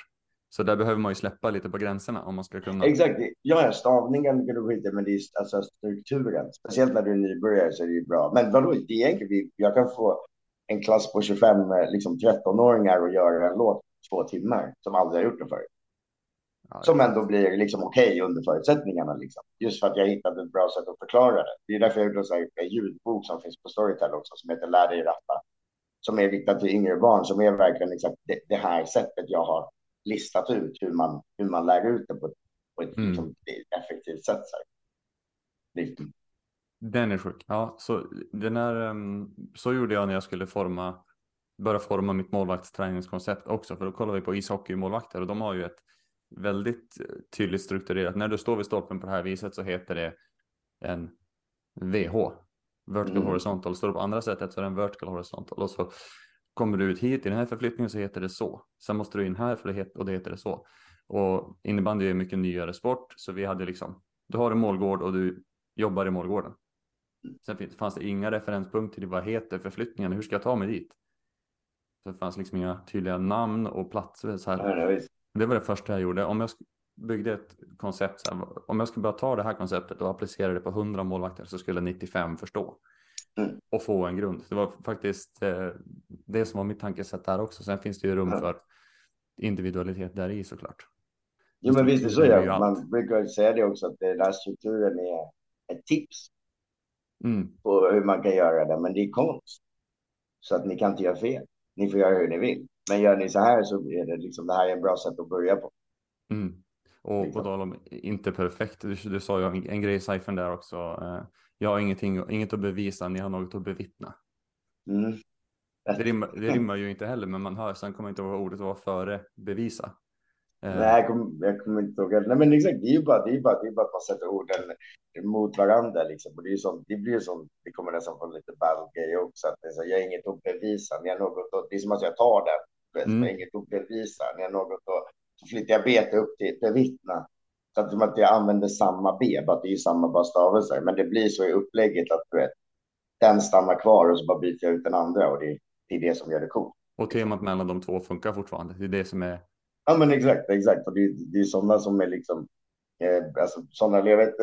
Så där behöver man ju släppa lite på gränserna om man ska kunna. Exakt, ja, stavningen kan du skita i, men det är alltså strukturen. Speciellt när du är nybörjare så är det ju bra. Men vadå, det är enkelt, jag kan få en klass på 25, eh, liksom 13-åringar och göra en låt två timmar som aldrig har gjort det förut. Ja, Som ändå blir liksom okej under förutsättningarna. Liksom. Just för att jag hittade ett bra sätt att förklara det. Det är därför jag gjorde en sån här ljudbok som finns på Storytel också, som heter Lär dig rappa. Som är riktad till yngre barn, som är verkligen exakt det, det här sättet jag har listat ut hur man, hur man lär ut det på, ett- på ett Mm. liksom, effektivt sätt. Så, här. Liksom. Den är sjuk. Ja, så den är, ehm, så gjorde jag när jag skulle forma, börja forma mitt målvaktsträningskoncept också. För då kollar vi på ishockeymålvakter och de har ju ett väldigt eh, tydligt strukturerat. När du står vid stolpen på det här viset så heter det en VH, vertical Mm. horizontal. Står det på andra sättet så är det en vertical horizontal. Och så kommer du ut hit i den här förflyttningen så heter det så. Sen måste du in här för det heter, och det heter det så. Och innebandy är mycket nyare sport så vi hade liksom, du har en målgård och du jobbar i målgården. Sen fanns det inga referenspunkter till vad heter förflyttningen, hur ska jag ta mig dit? Så det fanns liksom inga tydliga namn och platser så här. Ja. Det var det första jag gjorde. Om jag byggde ett koncept, så här, om jag skulle bara ta det här konceptet och applicera det på 100 målvakter så skulle 95 förstå. Mm. Och få en grund. Det var faktiskt eh, det som var mitt tankesätt där också. Sen finns det ju rum Ja. för individualitet där i såklart. Jo, men visst är så. Ja. Man brukar säga det också, att den här strukturen är ett tips Mm. på hur man kan göra det, men det är konst. Så att ni kan inte göra fel. Ni får göra hur ni vill. Men gör ni så här så är det liksom, det här är en bra sätt att börja på. Mm. Och på Liksom. tal om inte perfekt, du, du sa ju en, en grej i Cypern där också. Eh, jag har ingenting, inget att bevisa, ni har något att bevittna. Mm. Det rimmar, det rimmar ju inte heller, men man hör, sen kommer inte ihåg ordet var före bevisa. Eh, Nej, jag kommer, jag kommer inte ihåg. Nej, men exakt, det är ju bara, det är bara, det är bara att man sätter orden mot varandra. Liksom. Och det, är som, det blir ju som, det kommer nästan från lite battle också. Att det är så, jag har inget att bevisa, ni har något att, det är som att jag tar den, Mm. jag har inget att bevisa, ni har något att, så flyttar jag bete upp till bevittna. Så att, som att jag använder samma B, bara att det är samma bara stavelser. Men det blir så i upplägget att du vet, den stannar kvar och så bara byter jag ut den andra och det, det är det som gör det coolt. och temat mellan de två funkar fortfarande. Det är det som är Ja, men exakt, exakt. Och det, det är sådana som är liksom, eh, alltså sådana, jag vet,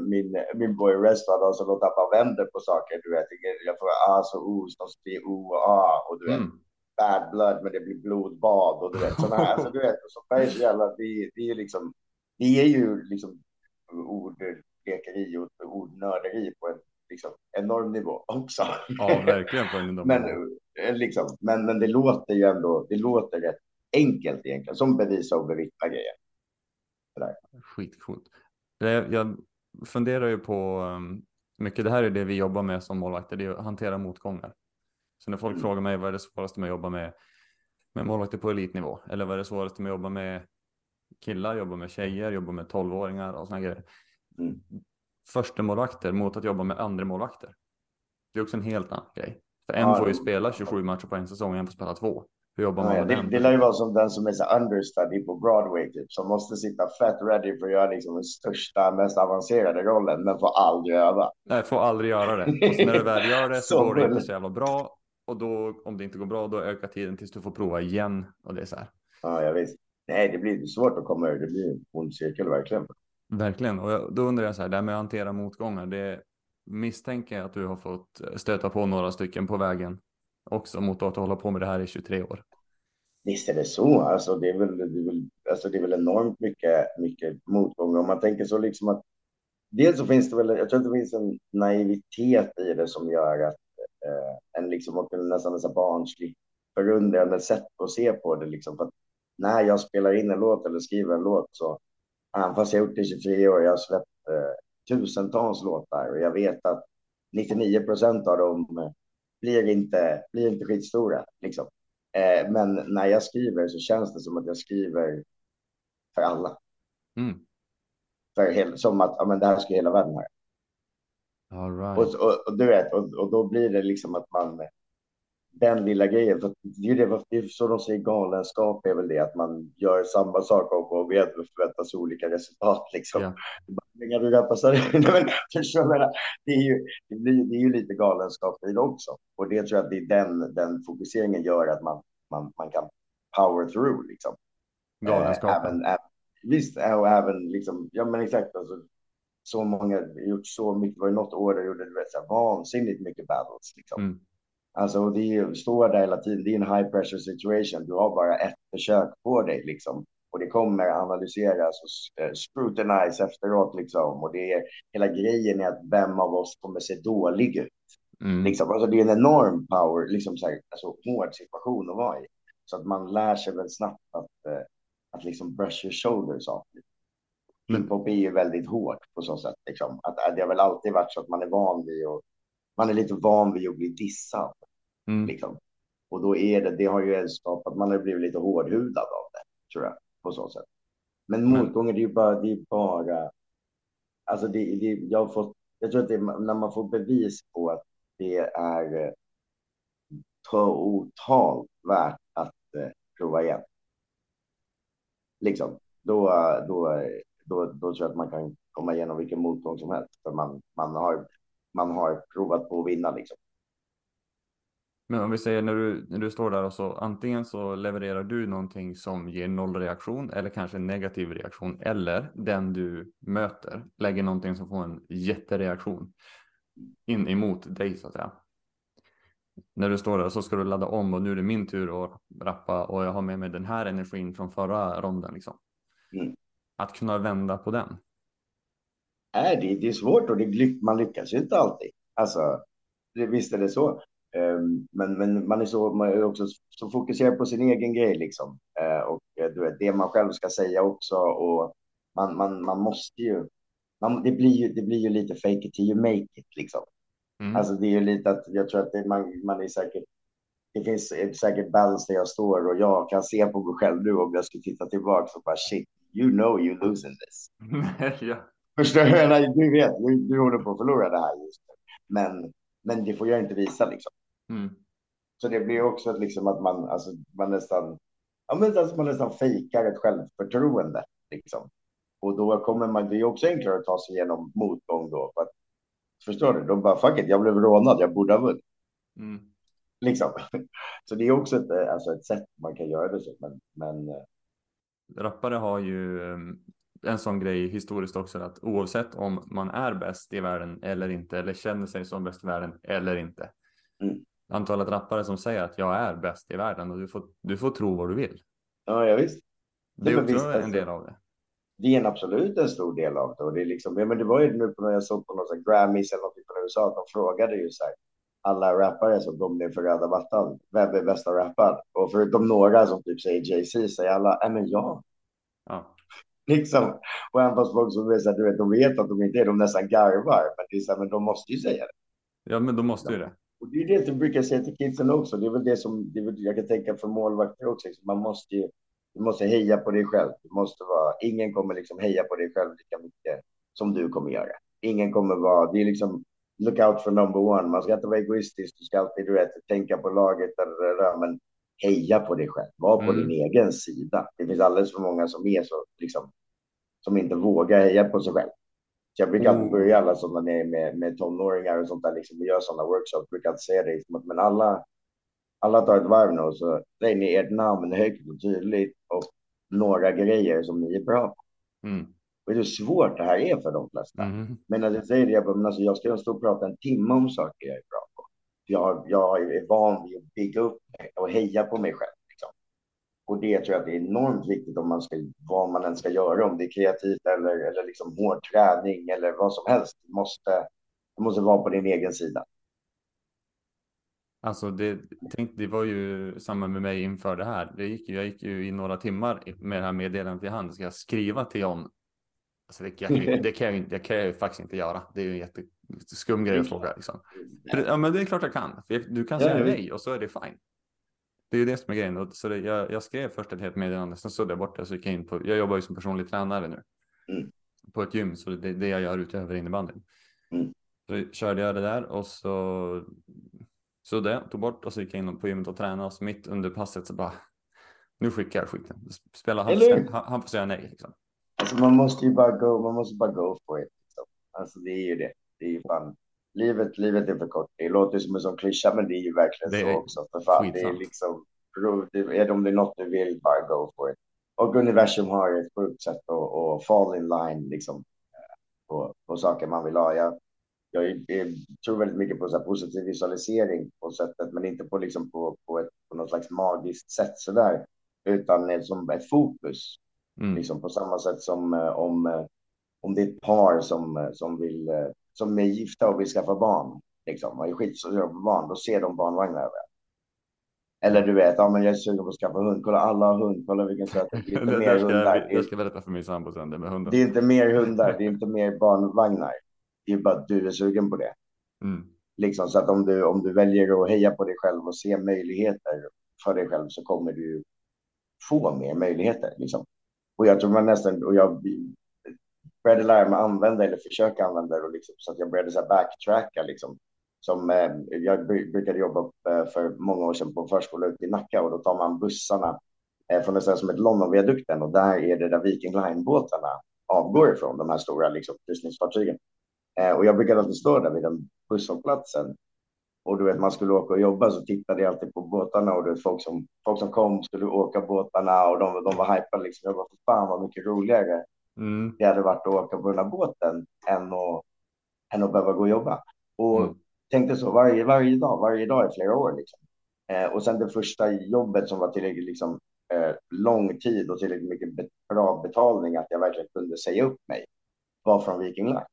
min, min boy Rest låtit att man vänder på saker, du vet. Jag får A så O, som blir O och A, och du vet, mm. bad blood, men det blir blodbad, och du vet, sådana här, alltså du vet, sånt där är så jävla, det, det är liksom, det är ju liksom ordlekeri och ordnörderi på en liksom, enorm nivå också. Ja, verkligen på en Men, eh, liksom, men, men det låter ju ändå, det låter rätt enkelt egentligen, som bevisa och bevittna grejer. Skitcoolt. Jag, funderar ju på um, mycket, det här är det vi jobbar med som målvakter, det är att hantera motgångar. Så när folk Mm. frågar mig vad är det svåraste med att jobba med Med målvakter på elitnivå? Eller vad är det svåraste med att jobba med killar, jobba med tjejer, jobba med tolvåringar och såna grejer? Mm. Första målvakter mot att jobba med andra målvakter. Det är också en helt annan grej. För en Ja, får ju spela 27 matcher på en säsong, en får spela två. Hur jobbar man Ja, med det, den? det lär ju vara som den som är så understudy på Broadway, typ, som måste sitta fett ready för att göra liksom den största, mest avancerade rollen, men får aldrig öva. Nej, får aldrig göra det. Och när du väl gör det så, Så går det inte så jävla bra. Och då, om det inte går bra, då ökar tiden tills du får prova igen. Och det är så här. Ja, jag visst. Nej, det blir svårt att komma ur. Det blir en ond cirkel verkligen. Verkligen. Och jag, då undrar jag så här, det här med att hantera motgångar. Det misstänker jag att du har fått stöta på några stycken på vägen. Också mot att hålla på med det här i 23 år. Visst är det så. Alltså, det, är väl, det, är väl, alltså, det är väl enormt mycket, mycket motgångar. Om man tänker så liksom att dels så finns det väl, jag tror att det finns en naivitet i det som gör att eh, en liksom och en nästan en barnslig förundrande sätt att se på det liksom. För att när jag spelar in en låt eller skriver en låt så, även fast jag har gjort det i 23 år, jag har släppt eh, tusentals låtar och jag vet att 99 procent av dem eh, blir inte, blir inte skitstora liksom. Eh, men när jag skriver så känns det som att jag skriver för alla. Mm. För hel, som att ja, men det här ska hela världen höra. Right. Och, och, och du vet, och, och då blir det liksom att man den lilla grejen, för det är ju det, så de säger galenskap är väl det att man gör samma sak om och igen och förväntar sig olika resultat liksom. Ja. Ja. Du rappar så Nej, men, förstår du vad jag menar? det, är ju, det, blir, det är ju lite galenskap i det också. Och det tror jag att det är den, den fokuseringen gör att man, man, man kan power through liksom. Galenskapen. Eh, även, även, visst, och även liksom, ja men exakt. Alltså, så många, gjort så mycket, det var ju något år jag gjorde du vet, så här, vansinnigt mycket battles. Liksom. Mm. Alltså, det är ju, står där hela tiden, det är en high pressure situation. Du har bara ett försök på dig liksom. Och det kommer analyseras och eh, scrutinize efteråt liksom. Och det är, hela grejen är att vem av oss kommer se dålig ut. Mm. Liksom. Alltså, det är en enorm power, liksom så här, alltså, hård situation att vara i. Så att man lär sig väl snabbt att, eh, att liksom brush your shoulders off. Men- Hiphop är ju väldigt hårt på så sätt. Liksom. Att, att det har väl alltid varit så att man är van vid och man är lite van vid att bli dissad. Mm. Liksom. Och då är det, det har ju skapat, man har blivit lite hårdhudad av det, tror jag, på så sätt. Men motgångar, det är ju bara, det är bara, alltså det, det, jag har fått, jag tror att det är när man får bevis på att det är eh, totalt värt att eh, prova igen. Liksom, då, då, då, då tror jag att man kan komma igenom vilken motgång som helst. För man, man, har, man har provat på att vinna liksom. Men om vi säger när du, när du står där och så antingen så levererar du någonting som ger noll reaktion eller kanske en negativ reaktion eller den du möter lägger någonting som får en jättereaktion in emot dig så att säga. När du står där så ska du ladda om och nu är det min tur att rappa och jag har med mig den här energin från förra ronden liksom. Mm. Att kunna vända på den. Nej, det, det är svårt och det, man lyckas ju inte alltid. Alltså, det, visst är det så. Ehm, men, men man är, så, man är också så fokuserad på sin egen grej liksom. Eh, och eh, vet, det man själv ska säga också. Och man, man, man måste ju, man, det, blir ju, det blir ju lite fake it till you make it liksom. Mm. Alltså det är ju lite att jag tror att det, man, man är säkert, det finns säkert balance där jag står och jag kan se på mig själv nu om jag skulle titta tillbaka och bara shit, you know you losing this. ja. Förstår du? Du vet, du, du håller på att förlora det här just nu. Men, men det får jag inte visa liksom. Mm. Så det blir också att, liksom att man, alltså, man nästan, ja, men alltså, man nästan fejkar ett självförtroende. Liksom. Och då kommer man, det är också enklare att ta sig igenom motgång då. För att, förstår du? De bara, fuck it, jag blev rånad, jag borde ha vunnit. Mm. Liksom. Så det är också ett, alltså ett sätt man kan göra det så. Men, men eh, Rappare har ju um, en sån grej historiskt också att oavsett om man är bäst i världen eller inte eller känner sig som bäst i världen eller inte. Mm. Antalet rappare som säger att jag är bäst i världen och du får, du får tro vad du vill. ja, ja visst. Det är också visst, en alltså. del av det. det är en absolut en stor del av det. Och det, är liksom, ja, men det var ju nu på när jag såg på någon Grammys eller något från USA att de frågade ju så här, alla rappare som kom ner för röda mattan, vem är bästa rapparen? Och förutom några som typ säger Jay-Z säger alla, nej men jag. Ja. Liksom. Och även fast folk som är så här, du vet, de vet att de inte är, de nästan garvar. Men det är så här, men de måste ju säga det. ja, men då måste ju det. Och det är det du brukar säga till kidsen också. Det är väl det som det väl, jag kan tänka för målvakter också. Liksom. Man måste ju du måste heja på dig själv. Du måste vara, ingen kommer liksom heja på dig själv lika mycket som du kommer göra. Ingen kommer vara, det är liksom look out for number one. Man ska inte vara egoistisk. Du ska alltid du vet, tänka på laget. Eller, men heja på dig själv. Var på mm. din egen sida. Det finns alldeles för många som är så liksom som inte vågar heja på sig själv. Så jag brukar mm. börja alla sådana med, med, med tonåringar och sånt där liksom och gör sådana workshops. Brukar inte säga det liksom, men alla alla tar ett varv nu och så säger ni ert namn högt och tydligt och några grejer som ni är bra på. Mm. Och hur svårt det här är för de flesta. Mm. Men när jag säger det, jag, bara, men alltså, jag ska stå och prata en timme om saker jag är bra på. Jag, jag är van vid att bygga upp och heja på mig själv. Och det tror jag det är enormt viktigt om man ska, vad man än ska göra, om det är kreativt eller, eller liksom hård träning eller vad som helst. Du måste, du måste vara på din egen sida. Alltså det, tänk, det var ju samma med mig inför det här. Det gick, jag gick ju i några timmar med det här meddelandet i hand. Ska jag skriva till John? Alltså det, jag, det, kan jag, det kan jag ju faktiskt inte göra. Det är ju en jätteskum grej att fråga. Liksom. Ja, men det är klart jag kan. Du kan säga nej och så är det fine. Det är ju det som är grejen. Så det, jag, jag, skrev först ett helt meddelande, sen såg jag bort det så gick jag in på. Jag jobbar ju som personlig tränare nu mm. på ett gym, så det är det jag gör utöver innebandyn. Mm. Så körde jag det där och så så det tog bort och så gick jag in på gymmet och tränade och så mitt under passet så bara nu skickar jag skiten. Spela han, han, han får säga nej liksom. Alltså man måste ju bara go, man måste bara go for it. Liksom. Alltså det är ju det. Det är ju fan. Livet, livet är för kort. Det låter som en sån klyscha, men det är ju verkligen det så också. För fan, det är liksom, det är, om det är något du vill, bara go for it. Och universum har ett sjukt sätt att, att fall in line liksom, eh, på, på saker man vill ha. Jag, jag, jag tror väldigt mycket på så positiv visualisering på sättet, men inte på, liksom på, på, ett, på något slags magiskt sätt så där, utan som ett fokus. Mm. Liksom på samma sätt som eh, om, eh, om det är ett par som, som, vill, som är gifta och vill skaffa barn, liksom, och är skitsugna på barn, då ser de barnvagnar. Eller du vet, ja, men jag är sugen på att skaffa hund. Kolla, alla har hund. Kolla vilken söt. Det är inte mer hundar. Jag ska berätta för min sambo sen det med hunden. Det är inte mer hundar. Det är inte mer barnvagnar. Det är bara att du är sugen på det. Mm. Liksom, så att om du, om du väljer att heja på dig själv och se möjligheter för dig själv så kommer du få mer möjligheter. Liksom. Och jag tror man nästan, och jag började lära mig använda eller försöka använda det liksom, så att jag började så här backtracka liksom. Som eh, jag brukade jobba eh, för många år sedan på förskola ute i Nacka och då tar man bussarna eh, från en ställe som heter Londonviadukten och där är det där Viking Line-båtarna avgår ifrån, de här stora liksom, kryssningsfartygen. Eh, och jag brukade alltid stå där vid den busshållplatsen. Och du vet, man skulle åka och jobba så tittade jag alltid på båtarna och du vet, folk som, folk som kom skulle åka båtarna och de, de var hypade liksom. Jag bara, fan vad mycket roligare mm. det hade varit att åka på den här båten än att, än att behöva gå och jobba. Och mm. tänkte så varje, varje dag, varje dag i flera år liksom. Eh, och sen det första jobbet som var tillräckligt liksom, eh, lång tid och tillräckligt mycket bra betalning att jag verkligen kunde säga upp mig var från Viking Line.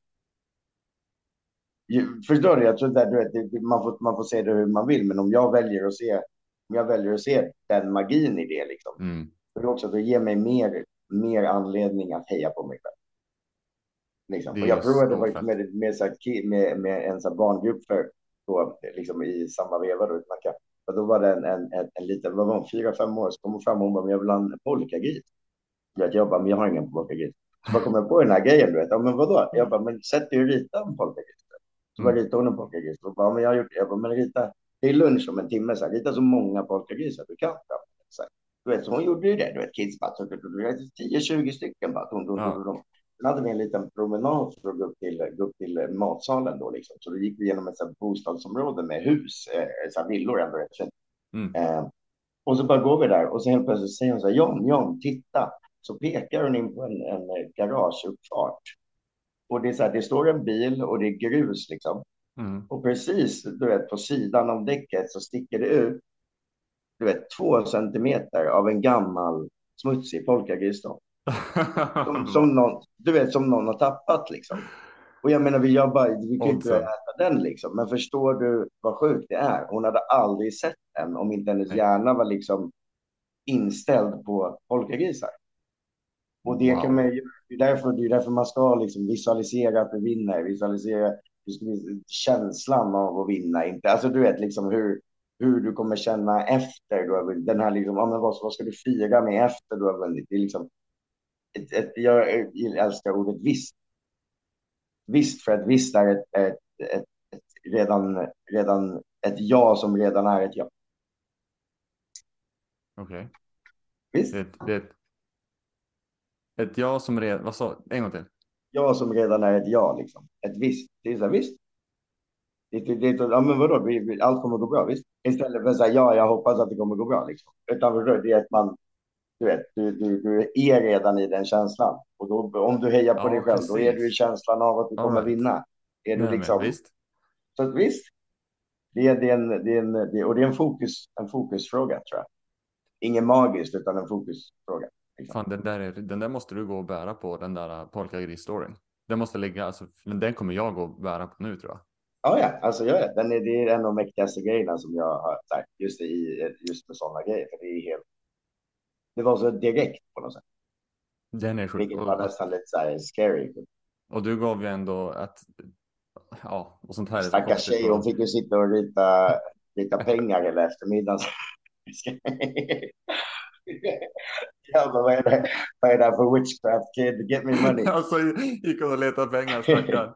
Förstår du? Jag tror att du vet, man, får, man får se det hur man vill, men om jag väljer att se, om jag väljer att se den magin i det, liksom, mm. det också det ger mig mer, mer anledning att heja på mig själv. Liksom. Och jag provade faktiskt med, med, med, med en så barngrupp för, då, liksom, i samma veva. Då, och då var det en, en, en, en liten, vad var hon, fyra, fem år, så kom hon fram och hon bara, men jag vill ha en polkagris. Jag bara, men jag har ingen polkagris. Så bara kom jag på den här grejen, du vet, ja men vadå? Jag bara, men sätt dig och rita en polkagris. Så bara ritade hon en polkagris. Och bara, men jag har gjort det. Jag bara, men rita. Det är lunch om en timme. Så här. Rita så många polkagrisar du kan. Så här. Du vet, så hon gjorde ju det. Du vet, kids bara, 10-20 stycken bara. Dum, dum, dum, dum. Sen hade vi en liten promenad för att gå upp till, gå upp till matsalen då liksom. Så då gick vi genom ett bostadsområde med hus, eh, så villor ändå rätt fint. Mm. Eh, och så bara går vi där och så helt plötsligt säger hon så här, John, John, titta. Så pekar hon in på en, en garageuppfart och det, är så här, det står en bil och det är grus liksom. Mm. Och precis du vet, på sidan av däcket så sticker det ut du vet, två centimeter av en gammal smutsig polkagris. som, som någon, du vet, som någon har tappat liksom. Och jag menar, vi, jobbar, vi kan inte äta den liksom. Men förstår du vad sjukt det är? Hon hade aldrig sett den om inte hennes hjärna var liksom inställd på polkagrisar. Och det wow. kan man ju, det är därför, det är därför man ska liksom visualisera att du vinner, visualisera, känslan av att vinna, inte alltså du vet liksom hur, hur du kommer känna efter du har vunnit. Den här liksom, ja, men vad, vad ska du fira med efter du har vunnit? Det är liksom, ett, ett, jag älskar ordet visst. Visst, för att visst är ett, ett, ett, ett redan, redan ett ja som redan är ett ja. Okej. Visst, Det, det, är ett- ett ja som redan... Vad sa En gång till. ja som redan är ett ja liksom. Ett visst. Det är så här, visst. Det, det, ja, men vadå, vi, vi, allt kommer gå bra, visst. Istället för att säga ja, jag hoppas att det kommer gå bra liksom. Utan det är att man, du vet, du, du, du är redan i den känslan. Och då, om du hejar på Ja, dig själv, då är du i precis. känslan av att du All kommer right. vinna. Är du Nej, men liksom, Visst. så att, visst. Det är, det är en, det är en, det, och det är en, fokus, en fokusfråga tror jag. Ingen magiskt, utan en fokusfråga. Liksom. Fan, den där, är, den där måste du gå och bära på, den där polka gris-storyn. Den måste ligga, alltså, men den kommer jag gå och bära på nu tror jag. Ja, ja, alltså jag vet. Den är, det är en av de mäktigaste grejerna som jag har sagt just, i, just med sådana grejer. För det är helt. Det var så direkt på något sätt. Den är sjuk. Vilket var nästan lite så här scary. och du gav ju ändå att, ja, och sånt här så Stackars tjej, hon fick ju sitta och rita, rita pengar hela eftermiddagen. ja, men vad är det? Vad är det här för witchcraft kid? Get me money. Alltså gick hon och letade pengar, stackarn.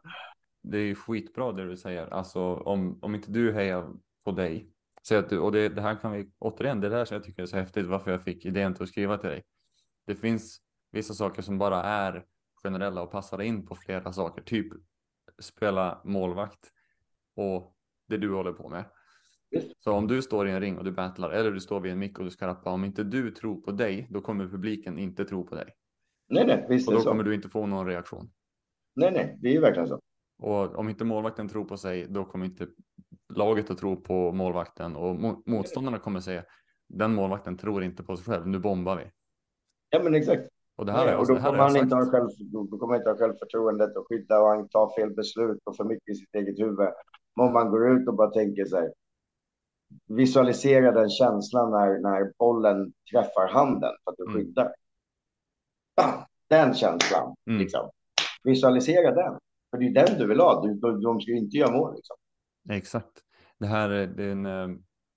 Det är ju skitbra det du säger. Alltså om, om inte du hejar på dig. Så att du, och det, det här kan vi, återigen, det där som jag tycker är så häftigt, varför jag fick idén till att skriva till dig. Det finns vissa saker som bara är generella och passar in på flera saker. Typ spela målvakt och det du håller på med. Så om du står i en ring och du battlar eller du står vid en mick och du ska rappa. Om inte du tror på dig, då kommer publiken inte tro på dig. Nej, nej, visst Och då kommer du inte få någon reaktion. Nej, nej, det är ju verkligen så. Och om inte målvakten tror på sig, då kommer inte laget att tro på målvakten och mo- motståndarna kommer säga den målvakten tror inte på sig själv. Nu bombar vi. Ja, men exakt. Och det här, Nej, är, och då kommer han inte ha själv, då kommer han inte ha självförtroendet och skydda och han tar fel beslut och för mycket i sitt eget huvud. Men om man går ut och bara tänker här. Visualisera den känslan när, när bollen träffar handen för att du Mm. skyddar. Bam! Den känslan, Mm. liksom. Visualisera den. För det är den du vill ha. De, de ska ju inte göra mål liksom. Exakt. Det här är, det är en, eh,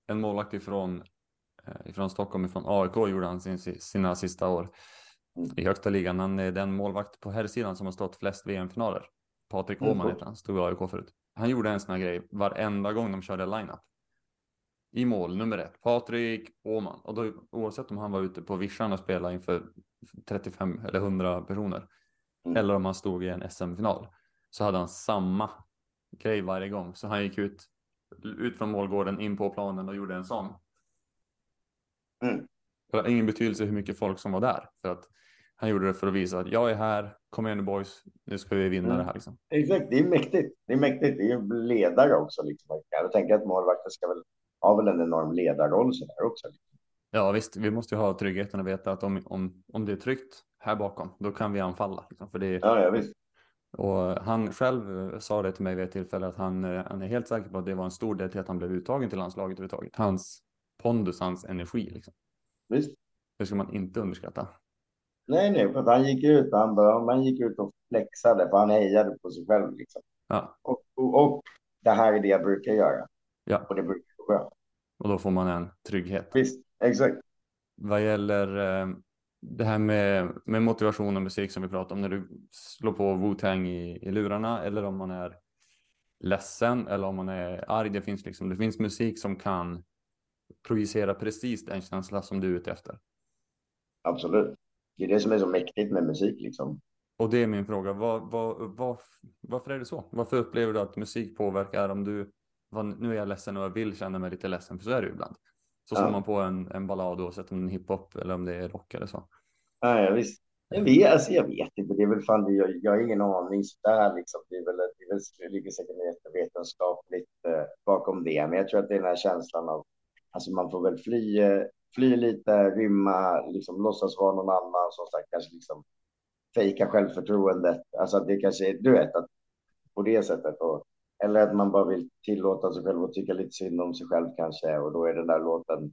en målvakt ifrån, eh, ifrån Stockholm, ifrån AIK gjorde han sin, sina sista år Mm. i högsta ligan. Han är den målvakt på herrsidan som har stått flest VM-finaler. Patrik Mm, Åhman coolt. heter han, stod i AIK förut. Han gjorde en sån här grej varenda gång de körde line-up. I mål, nummer ett, Patrik Åhman. Och då, oavsett om han var ute på vischan och spelade inför 35 eller 100 personer. Mm. Eller om han stod i en SM-final. Så hade han samma grej varje gång. Så han gick ut, ut från målgården, in på planen och gjorde en sån. Mm. Det har ingen betydelse hur mycket folk som var där. För att han gjorde det för att visa att jag är här, kom igen nu boys, nu ska vi vinna Mm. det här liksom. Exakt, det är mäktigt. Det är mäktigt. Det är ledare också. Liksom. Jag tänker att målvakten ska väl ha väl en enorm ledarroll så där också. Ja visst, vi måste ju ha tryggheten att veta att om, om, om det är tryggt här bakom, då kan vi anfalla. Liksom. För det, Ja, ja visst. Och han själv eh, sa det till mig vid ett tillfälle att han, eh, han är helt säker på att det var en stor del till att han blev uttagen till landslaget överhuvudtaget. Hans pondus, hans energi. Liksom. visst. Det ska man inte underskatta. Nej, nej, för han gick ut han, han gick ut och flexade för han hejade på sig själv. Liksom. Ja, Och, och, och det här är det jag brukar göra. Ja. Och det brukar gå bra. och då får man en trygghet. Visst, exakt. Vad gäller eh, det här med, med motivation och musik som vi pratade om när du slår på Wu-Tang i, i lurarna eller om man är ledsen eller om man är arg. Det finns, liksom, det finns musik som kan projicera precis den känsla som du är ute efter. Absolut. Det är det som är så mäktigt med musik. Liksom. Och det är min fråga. Vad, vad, vad, varför är det så? Varför upplever du att musik påverkar om du nu är jag ledsen och jag vill känna mig lite ledsen, för så är det ju ibland. Så Ja. slår man på en, en ballad oavsett om det är hiphop eller om det är rock eller så. Ja, visst. Jag vet, alltså, jag vet inte. Det är väl fan, jag, jag har ingen aning sådär liksom. Det är väl, det, är väl, det ligger säkert något vetenskapligt eh, bakom det. Men jag tror att det är den här känslan av, alltså man får väl fly, eh, fly lite, rymma, liksom låtsas vara någon annan som sagt kanske liksom fejka självförtroendet. Alltså att det kanske är, du vet, att på det sättet. Och, eller att man bara vill tillåta sig själv och tycka lite synd om sig själv kanske. Och då är den där låten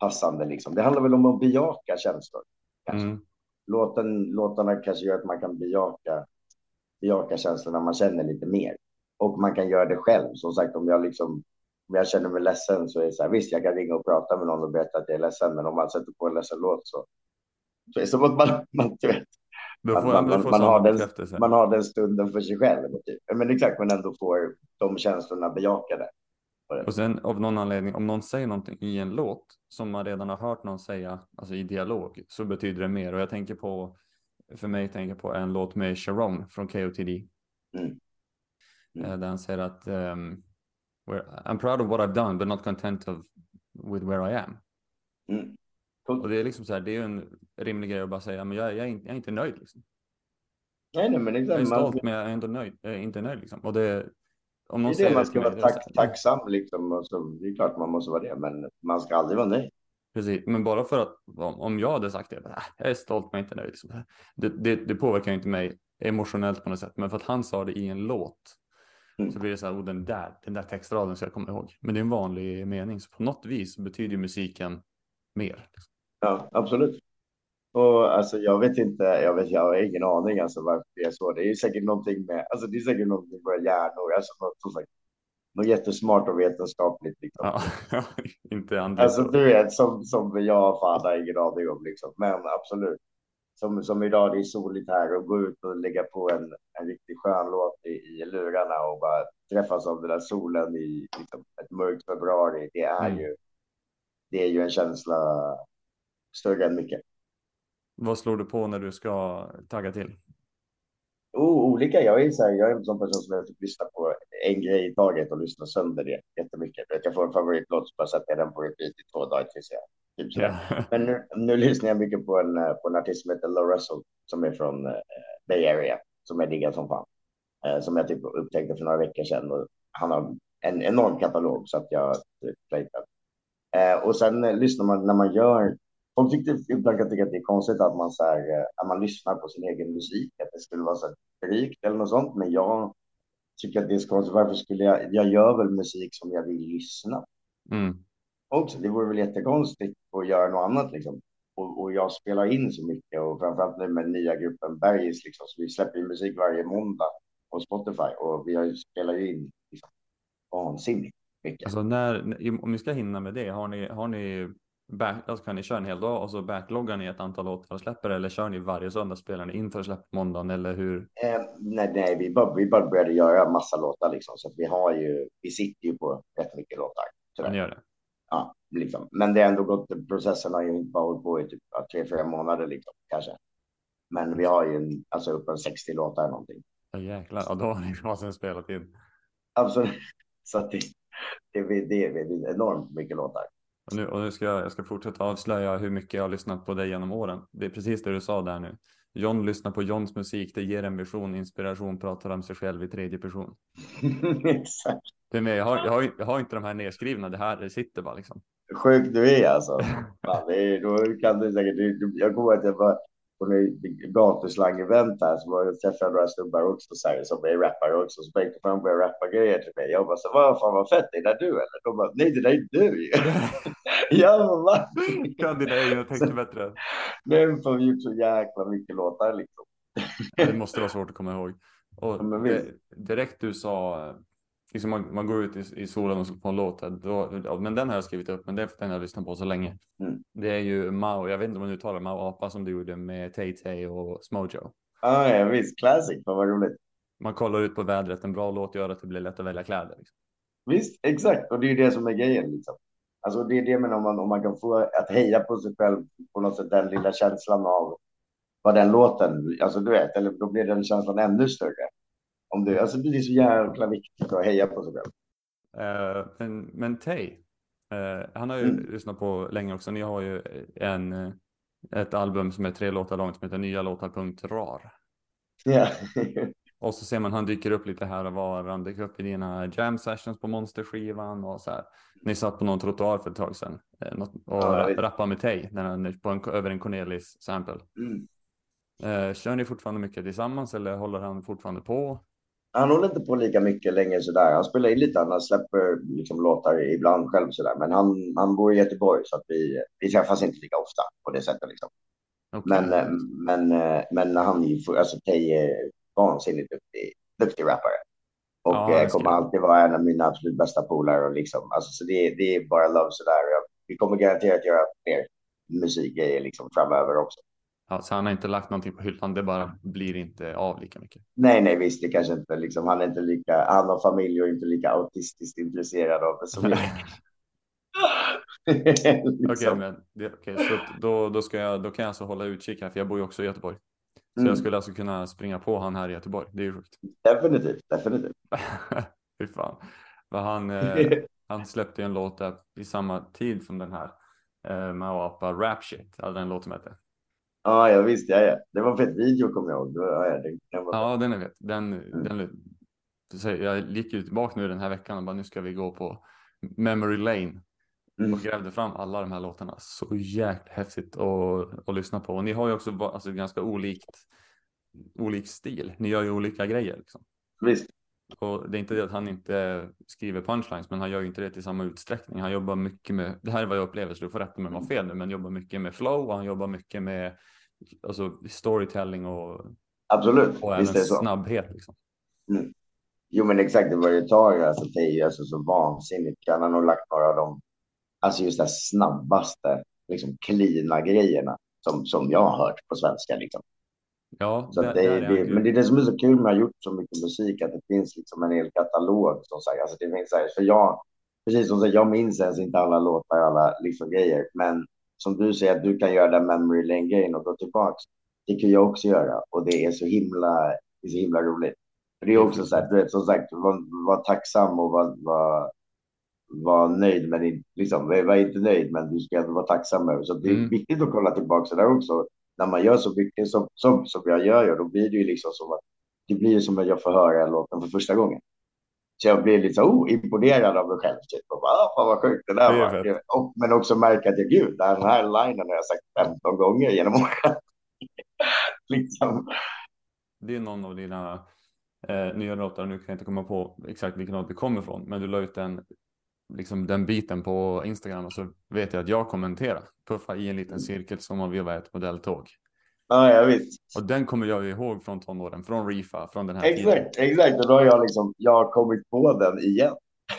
passande liksom. Det handlar väl om att bejaka känslor. Kanske. Mm. Låten, låtarna kanske gör att man kan bejaka, bejaka känslorna man känner lite mer. och man kan göra det själv. Som sagt, om jag liksom om jag känner mig ledsen så är det så här, visst, jag kan ringa och prata med någon och berätta att jag är ledsen, men om man sätter på en ledsen låt så, så är det som att man, man, vet, man, man, man, man, har den, man har den stunden för sig själv. Typ. Men exakt, men ändå får de känslorna bejakade. Och sen av någon anledning, om någon säger någonting i en låt som man redan har hört någon säga, alltså i dialog, så betyder det mer. Och jag tänker på, för mig tänker jag på en låt med Sharon från KOTD. Mm. Mm. Eh, där han säger att um, I'm proud of what I've done but not content of with where I am. Mm. Cool. Och det är liksom så här, det är ju en rimlig grej att bara säga, men jag, jag, är, inte, jag är inte nöjd. Liksom. Nej, nej, men exakt. Jag är stolt, men jag är ändå nöjd. Jag är inte nöjd liksom. Och det, om någon det är det man ska vara tack, tacksam liksom. Och så, det är klart man måste vara det, men man ska aldrig vara nöjd. Precis, men bara för att om jag hade sagt det, äh, jag är stolt men inte nöjd. Liksom. Det, det, det påverkar inte mig emotionellt på något sätt, men för att han sa det i en låt mm. så blir det så här, oh, den där, den där textraden ska jag komma ihåg. Men det är en vanlig mening, så på något vis betyder musiken mer. Liksom. Ja, absolut. Och alltså, jag vet inte, jag, vet, jag har ingen aning alltså, varför det är så. Det är säkert någonting med, alltså det är säkert någonting med våra hjärnor. Alltså, något, som sagt, något jättesmart och vetenskapligt. Liksom. Ja, inte andra. Alltså du vet, som, som jag fan har ingen aning om liksom. Men absolut. Som, som idag, det är soligt här och gå ut och lägga på en, en riktigt skön låt i, i lurarna och bara träffas av den där solen i liksom, ett mörkt februari. Det är mm. ju, det är ju en känsla större än mycket. Vad slår du på när du ska tagga till? Oh, olika. Jag är, så här, jag är en sån person som typ lyssnar på en grej i taget och lyssnar sönder det jättemycket. Jag får en favoritlåt så bara sätter jag den på repeat i två dagar tills jag typ. Yeah. Men nu, nu lyssnar jag mycket på en, på en artist som heter Laura Russell som är från uh, Bay Area som jag diggar som fan. Uh, som jag typ upptäckte för några veckor sedan och han har en enorm katalog så att jag typ. Uh, och sen uh, lyssnar man när man gör Folk tyckte ibland kan tycka att det är konstigt att man, så här, eh, att man lyssnar på sin egen musik, att det skulle vara så rikt eller något sånt. Men jag tycker att det är så konstigt. Varför skulle jag? Jag gör väl musik som jag vill lyssna. Mm. Också, det vore väl jättekonstigt att göra något annat liksom. Och, och jag spelar in så mycket och framförallt nu med nya gruppen Bergis liksom. Så vi släpper ju musik varje måndag på Spotify och vi spelar ju in liksom, vansinnigt mycket. Alltså när, om ni ska hinna med det, har ni, har ni back, alltså kan ni köra en hel dag och så backloggar ni ett antal låtar och släpper eller kör ni varje söndag spelar ni inför släpp måndagen eller hur? Eh, nej, nej, vi bara, vi bara började göra massa låtar liksom så att vi har ju, vi sitter ju på rätt mycket låtar. Ni gör det? Ja, liksom. Men det har ändå gått, processen har ju inte bara hållit på i typ tre, fyra månader liksom kanske. Men vi har ju en, alltså upp en 60 låtar eller någonting. Ja jäklar, ja, då har ni fasen spelat in. Absolut, så att det, det, det, det är enormt mycket låtar. Och nu, och nu ska jag, jag ska fortsätta avslöja hur mycket jag har lyssnat på dig genom åren. Det är precis det du sa där nu. John lyssnar på Johns musik, det ger en vision, inspiration, pratar om sig själv i tredje person. Exakt. Det med, jag, har, jag, har, jag har inte de här nedskrivna, det här det sitter bara liksom. Sjukt du är alltså. Fan, det är, då kan du säkert, jag kommer att jag var på en gatuslang-event här så var jag träffade några snubbar också så här, som är rappare också. Så tänkte fram börja rappa grejer till mig. Jag bara så vad fan vad fett, är det du eller? De bara nej det där är du Jag bara va? Kan dina egna texter bättre? Men har gjort så jäkla mycket låtar liksom. Det måste vara svårt att komma ihåg. Och direkt du sa liksom man, man, går ut i, i solen och slår på en låt. Då, ja, men den har jag skrivit upp, men det är för den har lyssnat på så länge. Mm. Det är ju Mao, jag vet inte om man uttalar Mao Apa som du gjorde med Tay-Tay och Smojo. Ah, ja, visst, classic, vad roligt. Man kollar ut på vädret, en bra låt gör att det blir lätt att välja kläder. Liksom. Visst, exakt, och det är ju det som är grejen. Liksom. Alltså det är det men om man, om man kan få att heja på sig själv på något sätt, den lilla känslan av vad den låten, alltså du vet, eller då blir den känslan ännu större. Om det, alltså det är så jäkla viktigt att heja på sig själv. Uh, men, men Tay, uh, han har ju mm. lyssnat på länge också. Ni har ju en, ett album som är tre låtar långt som heter Nya låtar punkt rar. Ja. och så ser man han dyker upp lite här och var. Han dyker upp i dina jam sessions på monsterskivan och så här. Ni satt på någon trottoar för ett tag sedan uh, och ja, rappade med Tay på en, över en Cornelis sample. Mm. Uh, kör ni fortfarande mycket tillsammans eller håller han fortfarande på? Han håller inte på lika mycket längre sådär. Han spelar in lite, han släpper liksom låtar ibland själv sådär. Men han, han bor i Göteborg så att vi, vi träffas inte lika ofta på det sättet liksom. Okay. Men, eh, men, eh, men han är ju, alltså Tay är vansinnigt duktig, duktig rappare. Och Ja, eh, kommer alltid vara en av mina absolut bästa polare. Och liksom, alltså, så det, det är bara love sådär. Vi kommer garanterat göra mer musikgrejer liksom, framöver också. Ja, så han har inte lagt någonting på hyllan, det bara blir inte av lika mycket. Nej, nej, visst, det kanske inte liksom, han är inte lika, han har familj och inte lika autistiskt intresserad av det som jag. Okej, liksom. men det, okej, så då, då, ska jag, då kan jag alltså hålla utkik här, för jag bor ju också i Göteborg. Så Mm. jag skulle alltså kunna springa på han här i Göteborg. Det är ju sjukt. Definitivt, definitivt. Fy fan. För han, eh, han släppte ju en låt där i samma tid som den här. Eh, med att apa Rap Shit, hade den låt som hette. Ja, jag visste, ja, ja. Det var en fet video kommer jag ihåg. Ja, det, det var, Ja, den är vet. Den, den, så jag gick ju tillbaka nu den här veckan och bara nu ska vi gå på Memory Lane Mm. och grävde fram alla de här låtarna. Så jäkla häftigt att, att lyssna på. Och ni har ju också alltså, ganska olikt, olik stil. Ni gör ju olika grejer. Liksom. Visst. Och det är inte det att han inte skriver punchlines, men han gör ju inte det i samma utsträckning. Han jobbar mycket med, det här är vad jag upplever, så du får rätta mig om jag har fel nu, men jobbar mycket med flow och han jobbar mycket med alltså, storytelling och, Absolut, och även det snabbhet. Liksom. Jo, men exakt, det var ju ett tag. Alltså, det är ju alltså så vansinnigt. Han har nog lagt några av de, alltså just det snabbaste, liksom cleana grejerna som, som jag har hört på svenska. Liksom. Ja, Så det, där är det, men det är det som är så kul med att ha gjort så mycket musik, att det finns liksom en hel katalog. Som sagt. Alltså, det finns så här, för jag, precis som sagt, jag minns ens inte alla låtar, alla liksom grejer, men som du säger, att du kan göra den memory lane grejen och gå tillbaks. Det kan jag också göra och det är så himla, är så himla roligt. För det är också så här, du vet, som sagt, var, var tacksam och var, var, var nöjd, men liksom, var inte nöjd, men du ska ändå vara tacksam över. Så det är Mm. viktigt att kolla tillbaka där också. När man gör så mycket som, som, som jag gör, då blir det ju liksom som att det blir som att jag får höra låten för första gången. Så jag blir lite oh, imponerad av mig själv. Typ. Och bara, ah, fan vad sjukt det där Det var. Och, men också märka att gud, den här linen har jag sagt 15 gånger genom åren. liksom. Det är någon av dina eh, nya låtar, nu kan jag inte komma på exakt vilken låt det kommer ifrån, men du la ut den, liksom den biten på Instagram och så vet jag att jag kommenterar, puffa i en liten cirkel som man vevar ett modelltåg. Ja, jag vet. Och den kommer jag ihåg från tonåren, från Rifa, från den här tiden. Exakt, exakt. Och då har jag liksom, jag har kommit på den igen.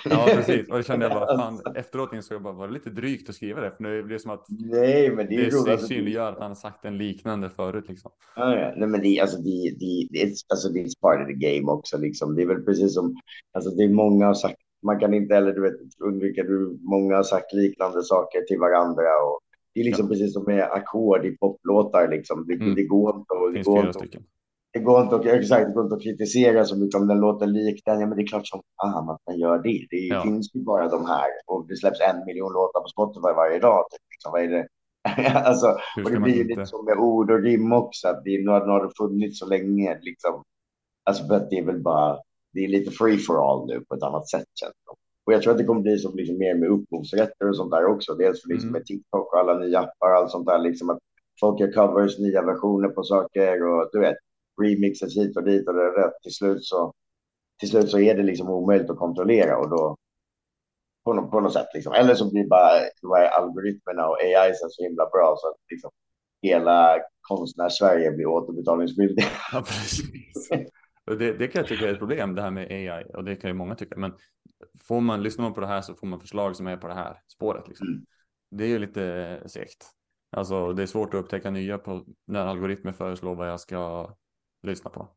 Ja, precis. Och det kände jag bara, fan, efteråt insåg jag bara, var det lite drygt att skriva det? För nu blir det som att Nej, men det är det. Alltså, synliggör att han har sagt en liknande förut liksom. Ja, ja. Nej, men det, alltså, det, det, det, är- alltså, det är part of the game också. Liksom. Det är väl precis som, alltså, det är många har sagt, man kan inte heller du vet, undvika, du, många har sagt liknande saker till varandra. Och det är liksom precis som med ackord i poplåtar. Liksom. Det, Mm. det går inte att, Det går inte, att- det går inte att, exakt, det går inte att kritisera så mycket om den låter lik den. Ja, men det är klart som fan att den gör det. Det Ja. finns ju bara de här och det släpps en miljon låtar på Spotify varje dag. Typ. Liksom, vad är det? alltså, och det blir ju lite som med ord och rim också. Att det, nu, har, nu har det funnits så länge. Liksom. Alltså för att det är väl bara, det är lite free for all nu på ett annat sätt känns det. Och jag tror att det kommer bli som liksom mer med upphovsrätter och sånt där också. Dels för liksom Mm. med TikTok och alla nya appar och allt sånt där. Liksom att folk gör covers, nya versioner på saker och du vet, remixes hit och dit och det är rätt. Till slut så, till slut så är det liksom omöjligt att kontrollera och då på något, på något sätt liksom. Eller så blir bara de här algoritmerna och AI så så himla bra så att liksom hela konstnärs-Sverige blir återbetalningsskyldiga. Ja, precis. Det, det kan jag tycka är ett problem, det här med AI, och det kan ju många tycka. Men får man, lyssnar man på det här så får man förslag som är på det här spåret. Liksom. Mm. Det är ju lite segt. Alltså, det är svårt att upptäcka nya på när algoritmer föreslår vad jag ska lyssna på.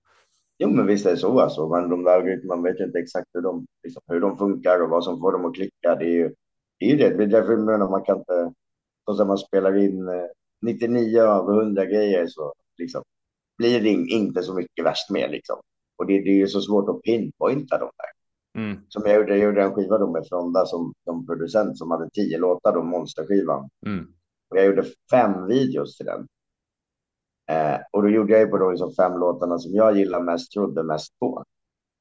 Jo, men visst är det så alltså. Men de där algoritmerna, man vet ju inte exakt hur de, liksom, hur de funkar och vad som får dem att klicka. Det är ju det. Är ju det. det är därför jag menar, man kan inte, så som man spelar in eh, 99 av 100 grejer så liksom, blir det in- inte så mycket värst med liksom. Och det, det är ju så svårt att pinpointa de där. Mm. Som jag gjorde, jag gjorde en skiva då med Fronda som de producent som hade tio låtar, då monsterskivan. Mm. Och jag gjorde fem videos till den. Eh, och då gjorde jag ju på de liksom fem låtarna som jag gillar mest, trodde mest på.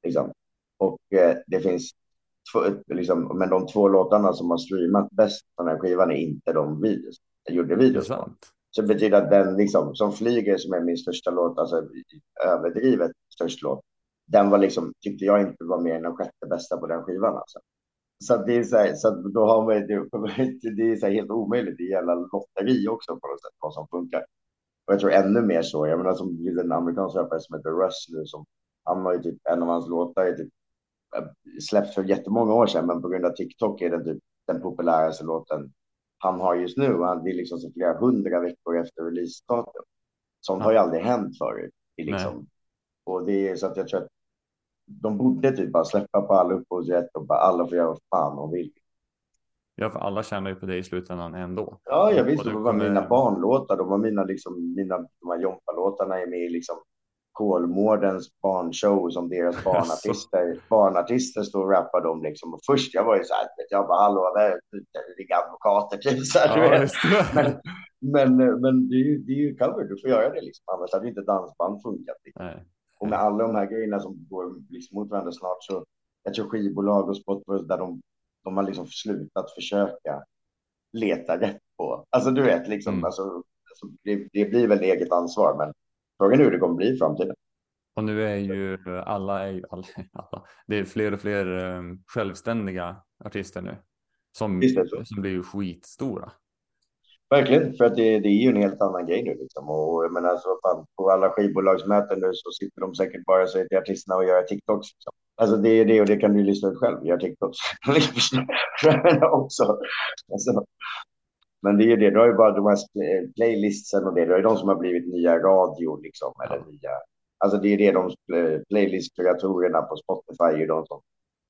Liksom. Och eh, det finns två, liksom, men de två låtarna som har streamat bäst på den här skivan är inte de videos. Jag gjorde videos på. Så det betyder att den liksom, som flyger, som är min största låt, alltså överdrivet störst låt, den var liksom, tyckte jag inte var mer än den sjätte bästa på den skivan. Alltså. Så det är så här, så då har man det, det är så här helt omöjligt. Det är jävla lotteri också på något sätt, vad som funkar. Och jag tror ännu mer så, jag menar som en amerikansk rappare som heter Russ nu, som han har ju typ, en av hans låtar är typ släppts för jättemånga år sedan, men på grund av TikTok är den typ den populäraste låten han har just nu. Och han, det är liksom så flera hundra veckor efter releasedatum. Sånt Ja. har ju aldrig hänt förut. Det liksom, och det är så att jag tror att de borde typ bara släppa på alla upphovsrätt och bara alla får göra vad fan de vill. Ja, för alla tjänar ju på det i slutändan ändå. Ja, jag visste det var kommer- mina barnlåtar. De var mina, liksom, mina de här Jompa-låtarna är med i liksom Kolmårdens barnshow som deras barnartister, barnartister står och rappar om liksom. Och först jag var ju så här, jag bara hallå, är advokater typ så här, Ja. Men, men, men det, är ju, det är ju cover, du får göra det liksom. Annars hade inte dansband funkat. Liksom. Nej. Och med alla de här grejerna som går liksom mot varandra snart så jag tror skivbolag och Spotify där de, de har liksom slutat försöka leta rätt på. Alltså du vet liksom, Mm. alltså, alltså, det, det blir väl eget ansvar, men frågan är hur det kommer bli i framtiden. Och nu är ju alla, är ju, alla, alla det är fler och fler eh, självständiga artister nu. Som, som blir ju skitstora. Verkligen, för att det, det är ju en helt annan grej nu liksom. Och jag menar, alltså, fan, på alla skivbolagsmöten nu så sitter de säkert bara och säger till artisterna och gör TikToks. Liksom. Alltså det är det och det kan du lista ut själv, gör TikToks. Också. Alltså, men det är ju det, du har ju bara de här eh, playlistsen och det, det är de som har blivit nya radio liksom. Eller nya, alltså det är det de eh, playlist-kreatorerna på Spotify är de som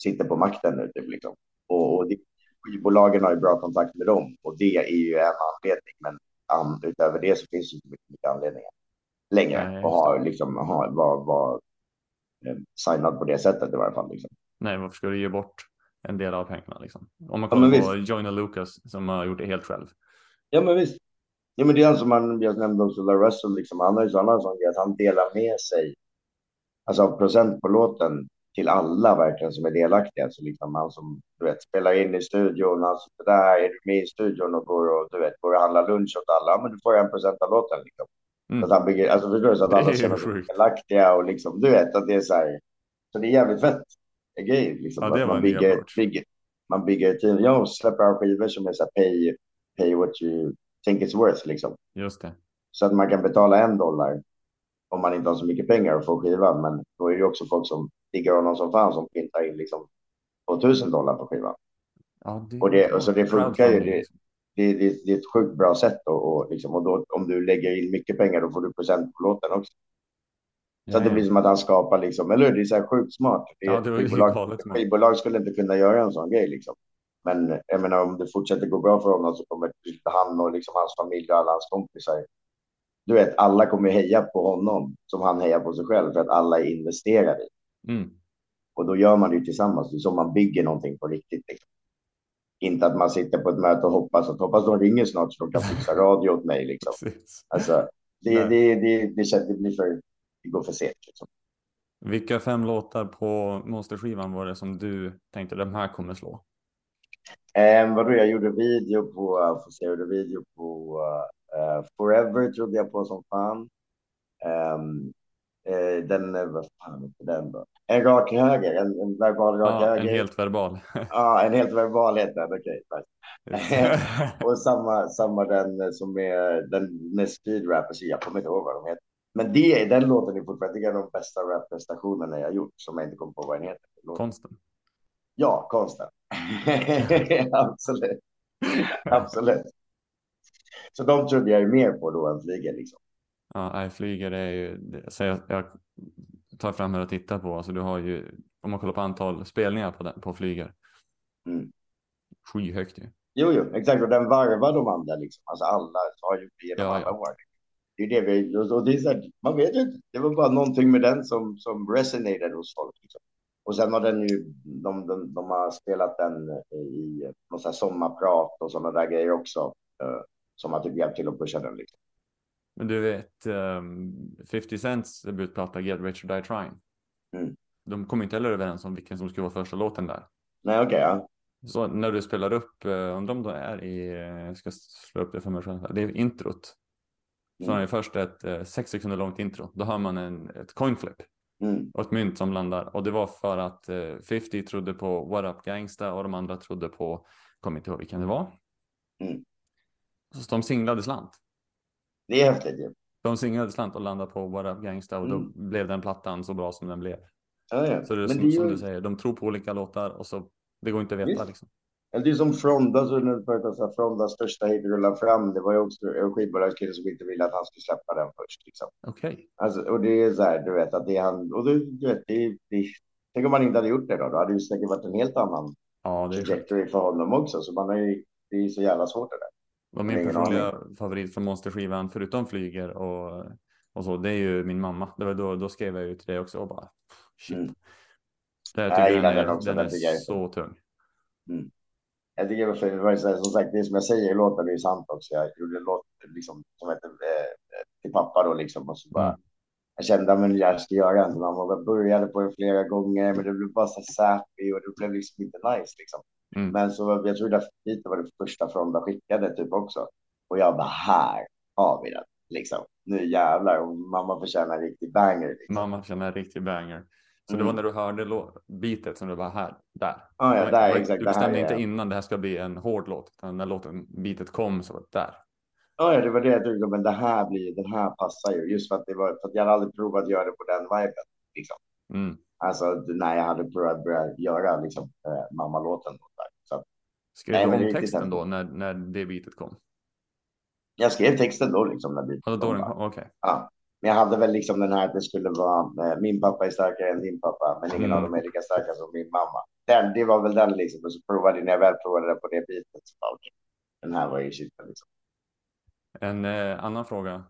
sitter på makten nu typ liksom. Och, och det, skivbolagen har ju bra kontakt med dem och det är ju en anledning. Men um, utöver det så finns det inte mycket, mycket anledningar längre Nej, att ha liksom ha, vara var, eh, signad på det sättet i varje fall. Liksom. Nej, varför ska du ge bort en del av pengarna liksom? Om man Ja, kollar men på Joyner Lucas som har gjort det helt själv. Ja, men visst. Ja, men det är han som han, jag nämnde också, La Russell, liksom, han har ju sådana grej att han delar med sig, alltså av procent på låten till alla verkligen som är delaktiga. Så liksom han som, du vet, spelar in i studion, han sitter där, är du med i studion och går och, du vet, går och handlar lunch åt alla, men du får en procent av låten liksom. Mm. Så att han bygger, alltså förstår du, så att alla sig sjukt. delaktiga och liksom, du vet, att det är så här, så det är jävligt fett grej, liksom, Ja, det man bygger, bygger, man bygger ett team. Jag släpper av skivor som är så här, pay, pay what you think it's worth, liksom. Just det. Så att man kan betala en dollar om man inte har så mycket pengar och få skivan. Men då är det ju också folk som diggar honom som fan som pintar in liksom 2000 dollar på skivan. Ja, det, Och det- och så det funkar ju, det-. Det, det, det är ett sjukt bra sätt och, och, liksom, och då, om du lägger in mycket pengar då får du procent på låten också. Så att det Ja, blir som att han skapar liksom, eller hur? Det är så här sjukt smart. Det, Ja, det skivbolag, skivbolag skulle inte kunna göra en sån grej liksom. Men jag menar om det fortsätter gå bra för honom så kommer han och liksom hans familj och alla hans kompisar. Du vet, alla kommer heja på honom som han hejar på sig själv för att alla är investerade. i. Mm. Och då gör man det tillsammans. Det är som man bygger någonting på riktigt. Liksom. Inte att man sitter på ett möte och hoppas att hoppas de ringer snart så de kan fixa radio åt mig. Liksom. Alltså, det, det, det, det, känns, det blir för, det går för sent. Liksom. Vilka fem låtar på monsterskivan var det som du tänkte de här kommer slå? Eh, vadå, jag gjorde video på, uh, får se, jag gjorde video på uh, Forever trodde jag på som fan. Ehm, eh, den, eh, vad fan heter den då? En rak höger, en, en verbal rak Ja, höger. en helt verbal. Ja, en helt verbal heter den, okej. nice. Och samma, samma den som är den med speedrappers, jag kommer inte ihåg vad de heter. Men det, den låten är fortfarande en av de bästa rapprestationerna jag gjort, som jag inte kommer på vad den heter. Konsten. Ja, konsten. Absolut. Absolut. Så de trodde jag ju mer på då än flyger liksom. Ja, nej, flyger är ju, så jag, jag tar fram här och tittar på, alltså du har ju, om man kollar på antal spelningar på, den, på flyger, Mm. skyhögt ju. Jo, jo, exakt. Och den varvar de andra liksom. Alltså alla har gjort det genom Ja, alla ja. år. Det är det vi, och det är så här, man vet ju inte. Det var bara någonting med den som, som resonerade hos folk. Liksom. Och sen har den ju, de, de, de har spelat den i någon sån sommarprat och sådana där grejer också. eh, som har typ hjälpt till att pusha den. Liksom. Men du vet, um, 50 Cents debutplatta Get Rich or Die Trying. Mm. De kom inte heller överens om vilken som skulle vara första låten där. Nej, okej, ja. Så när du spelar upp, undrar om det är i, eh, jag ska slå upp det för mig själv, det är introt. Så Mm. har jag först ett eh, sex sekunder långt intro. Då hör man en, ett coin flip Mm. och ett mynt som landar. Och det var för att eh, 50 trodde på What Up Gangsta och de andra trodde på, kommer inte ihåg vilken det var. Mm. Så de singlade slant. Det är häftigt ju. De singlade slant och landade på What Up Gangsta och Mm. då blev den plattan så bra som den blev. Ja, ja. Så det är som, det är som ju- du säger, de tror på olika låtar och så det går inte att veta liksom. Eller det är som Fronda, så när Frondas första hit rullade fram. Det var ju också en skivbolagskille som inte ville att han skulle släppa den först. Liksom. Okej. Alltså, och det är så här, du vet att det är han. Och du, du vet, det är, det, tänk om man inte hade gjort det då. Då hade det säkert varit en helt annan Ja, är trajectory för honom också. Så man ju, det är så jävla svårt det där. Och min personliga favorit från Monsterskivan, förutom Flyger och, och så, det är ju min mamma. Det var då, då skrev jag till dig också och bara shit. Mm. Det, jag Jag tycker den gillar är, den också, den den är så tung. Jag tycker det var fint. Det var ju så här, som sagt, det som jag säger i låten är ju sant också. Jag gjorde en låt liksom, som heter eh, till pappa då liksom. Och så bara, Mm. Jag kände att jag ska göra en till mamma. Jag började på den flera gånger, men det blev bara så sappy och det blev liksom inte nice liksom. Mm. Men så jag tror det det var det första Fronda skickade typ också. Och jag bara, här har vi den liksom. Nu jävlar, och mamma förtjänar en riktig banger. Liksom. Mamma känner en riktig banger. Så det Mm. var när du hörde beatet som du bara här, där. Ja, ja, Det var- där, det var- exakt, Du det bestämde är inte jag. innan det här ska bli en hård låt, utan när låten, beatet kom så var det där. Ja, ja, det var det jag tyckte. Men det här blir, den här passar ju. Just för att det var, för att jag hade aldrig provat att göra det på den viben. Liksom. Mm. Alltså när jag hade provat börja göra liksom eh, mammalåten. Så Skrev du om texten då när, när det beatet kom? jag skrev texten då liksom. När då den kom, okej. ja. Men jag hade väl liksom den här att det skulle vara eh, min pappa är starkare än din pappa, men ingen Mm. av dem är lika starka som min mamma. Den, det var väl den liksom. Och så provade när jag väl provade på det bitet. Så bara, okej, den här var ju shit liksom. En eh, annan fråga.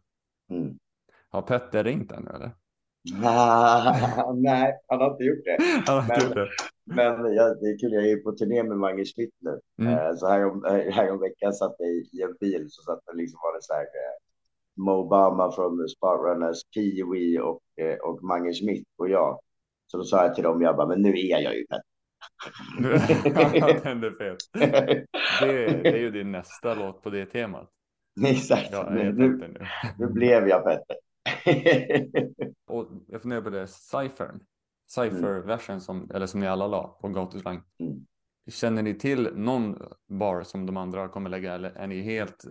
Mm. Har Petter ringt än eller? Nej, han har inte gjort det. Han Men- gjort det. Men ja, det är kul, jag är på turné med Mange Schmidt nu. Mm. Eh, Så här om, eh, här om veckan satt jag i, en bil så satt det liksom var det så här eh, Mo Obama från Sparrunners, Kiwi och, och Mange Schmidt och jag. Så då sa jag till dem, jag bara, men nu är jag ju Petter. Den är fet. Det, det är ju din nästa låt på det temat. Exakt, Ja, jag nu, nu, nu. nu blev jag Petter. Och jag funderar på det, Cyphern. Cypher-versen som, eller som ni alla la på gatuslang. Mm. Känner ni till någon bar som de andra kommer lägga eller är ni helt,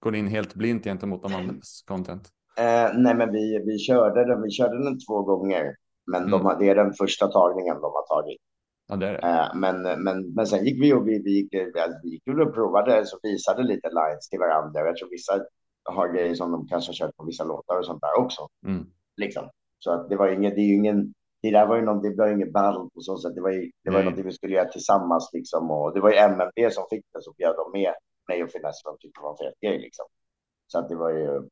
går ni in helt blint gentemot de andras content? Eh, nej, men vi, vi, körde den, vi körde den två gånger. Men de, Mm. har- det är den första tagningen de har tagit. Ja, det är det. Eh, men, men, men sen gick vi och vi, vi, gick, vi gick och provade så visade lite lines till varandra. Jag tror vissa har grejer som de kanske har kört på vissa låtar och sånt där också. Mm. Liksom. Så att det var inget, det är ju ingen, det där var ju någon, det var ingen battle på så sätt. Det var ju, det var ju någonting vi skulle göra tillsammans liksom. Och det var ju MMB som fick det så bjöd de med mig och Finesse de tyckte det var en fet grej liksom. Så att det var ju,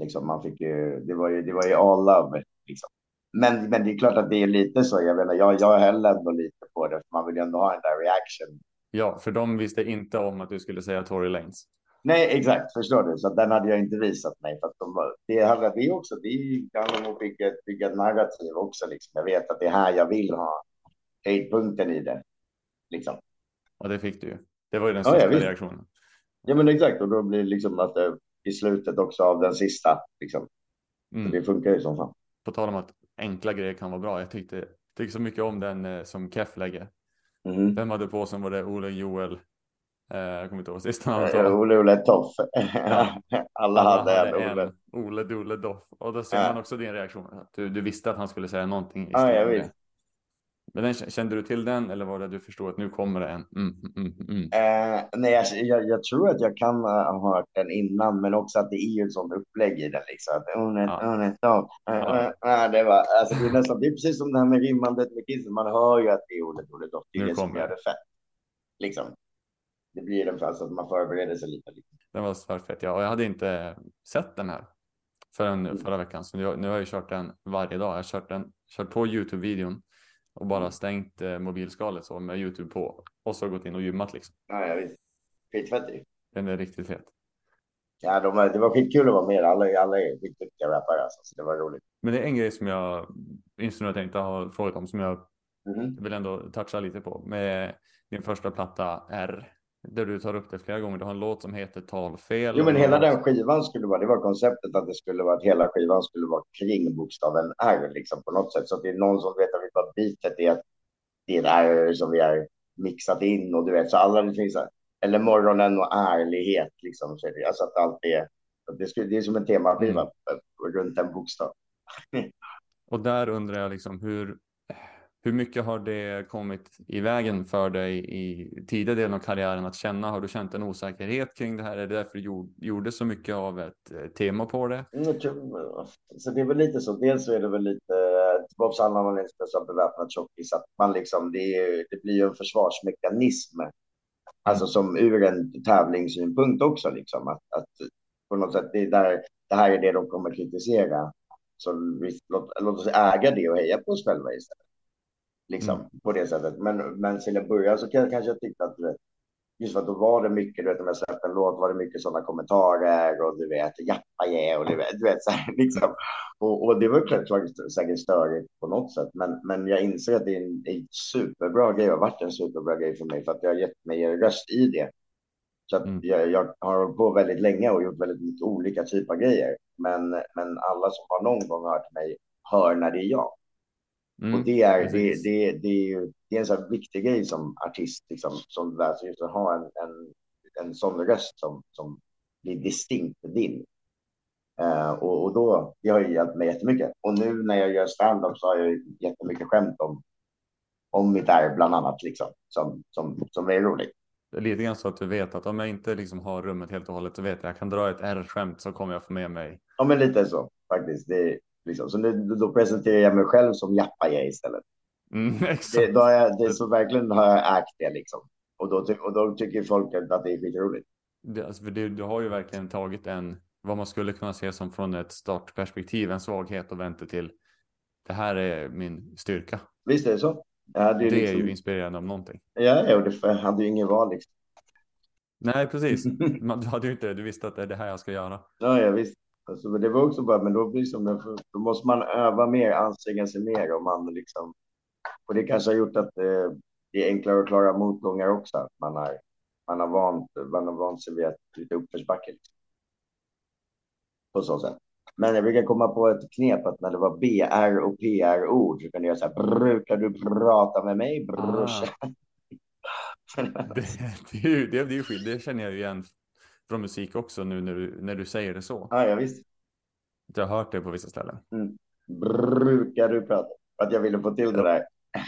liksom man fick ju, det var ju, det var ju all love liksom. Men, men det är klart att det är lite så. Jag menar, jag, jag höll ändå lite på det. För man vill ju ändå ha den där reaction. Ja, för de visste inte om att du skulle säga Tory Lanes. Nej, exakt. Förstår du? Så den hade jag inte visat mig. För att de, var- det handlar det också. Det handlar om att bygga, bygga ett narrativ också. Liksom. Jag vet att det är här jag vill ha höjdpunkten i det. Liksom. Och det fick du ju. Det var ju den Ja, ja, största reaktionen. Ja, men exakt. Och då blir det liksom att det, i slutet också av den sista. Liksom. Mm. det funkar ju som fan. På tal om att enkla grejer kan vara bra. Jag tyckte, tyckte så mycket om den eh, som Keff lägger. Mhm. Vem hade på som var det Ole Joel? Eh, jag kommer inte ihåg sist han hade Eh. Olle, Olle, Toff. Ja. Alla hade en Olle. Ole Dole Doff. Och då ser Ja. man också din reaktion. Att Du, du visste att han skulle säga någonting. Ja, jag med visst. det. Men den, kände du till den eller var det du förstod att nu kommer det en? Mm, mm, mm, mm. Eh, nej, jag, jag, jag tror att jag kan ha hört den innan, men också att det är ju ett sånt upplägg i den. Liksom. Att, oh, nej, Ja. oh, nej, oh, Ja. eh, eh, eh, det, var, alltså, det, är nästan, det är precis som det här med rimmandet med Kissen. Man hör ju att det är ordet, ordet, och det är det som gör det fett. Liksom. Det blir den för alltså, att man förbereder sig lite. Den var svärfett ja. Och jag hade inte sett den här förrän Mm. förra veckan. Så jag, nu har jag ju kört den varje dag. Jag har kört, den, kört på Youtube-videon och Mm. bara stängt eh, mobilskalet så med Youtube på. Och så gått in och gymmat liksom. Ja, jag vet. Skitfett ju. Den är riktigt fet. Ja, de, var- det var skitkul att vara med. Alla, alla är skitduktiga rappare, alltså, så det var roligt. Men det är en grej som jag just nu har tänkt att ha frågat om som jag Mhm. vill ändå toucha lite på. Med din första platta R. Där du tar upp det flera gånger. Du har en låt som heter Talfel. Jo, men hela en den skivan skulle vara, det var konceptet att det skulle vara att hela skivan skulle vara kring bokstaven R liksom på något sätt. Så att det är någon som vet att vi bara bitet är, det är ett R som vi har mixat in och du vet, så alla det finns eller morgonen och ärlighet liksom. Så det, alltså att allt är, det, skulle, det är som en temaskiva Mm. runt en bokstav. Och där undrar jag liksom hur, hur mycket har det kommit i vägen för dig i tidigare delen av karriären att känna? Har du känt en osäkerhet kring det här? Är det därför du gjorde så mycket av ett eh, tema på det? Mm, så det är väl lite så. Dels så är det väl lite, tillbaka handlar man inte som beväpnad tjockis, att man liksom, det, är, det blir ju en försvarsmekanism. Alltså som ur en tävlingssynpunkt också, liksom. Att, att på något sätt, det, där, det här är det de kommer kritisera. Så vi, låt, låt oss äga det och heja på oss själva istället. Liksom mm. på det sättet. Men, men till en början så kan, kanske jag tyckte att just för att då var det mycket, du vet om jag släppte en låt var det mycket sådana kommentarer och du vet jappa yeah och du vet, du vet så här, liksom. Och, och det var klart, säkert störigt på något sätt, men, men jag inser att det är en, en superbra grej och har varit en superbra grej för mig för att jag har gett mig röst i det. Så att mm. jag, jag har hållit på väldigt länge och gjort väldigt mycket olika typer av grejer. Men, men alla som har någon gång hört mig hör när det är jag. Mm, och det är, det, det, det, är det är en så viktig grej som artist, liksom, som lär sig just att ha en, en, en sån röst som, som blir distinkt din. Uh, och, och då, det har ju hjälpt mig jättemycket. Och nu när jag gör stand-up så har jag jättemycket skämt om, om mitt är bland annat, liksom, som, som, som är roligt. Det är lite grann så att du vet att om jag inte liksom har rummet helt och hållet så vet jag att jag kan dra ett R-skämt så kommer jag få med mig. Ja, men lite så faktiskt. Det, Liksom. Så nu, då presenterar jag mig själv som Jappaje istället. Mm, det, då jag, det så verkligen har jag ägt det liksom. Och då, och då tycker folk att det är skitroligt. Det, alltså, det, du har ju verkligen tagit en, vad man skulle kunna se som från ett startperspektiv, en svaghet och vänta till det här är min styrka. Visst är det så. det liksom... är ju inspirerande om någonting. Ja, ja och det hade ju ingen val liksom. Nej, precis. Man, du hade ju inte, du visste att det är det här jag ska göra. Ja, ja visst. Alltså, men det var också bara, men då, blir som, då måste man öva mer, anstränga sig mer och man liksom. Och det kanske har gjort att eh, det är enklare att klara motgångar också. Att man har, man har vant, man har vant sig vid att lite uppförsbacke. Liksom. På så sätt. Men jag brukar komma på ett knep att när det var BR och PR-ord så kunde jag säga brukar du prata med mig brorsa? Ah. det, det, det, det, det, känner jag igen från musik också nu när du, när du säger det så. Ja, ja visst. Jag har hört det på vissa ställen. Mm. Brukar du prata? Att jag ville få till det där.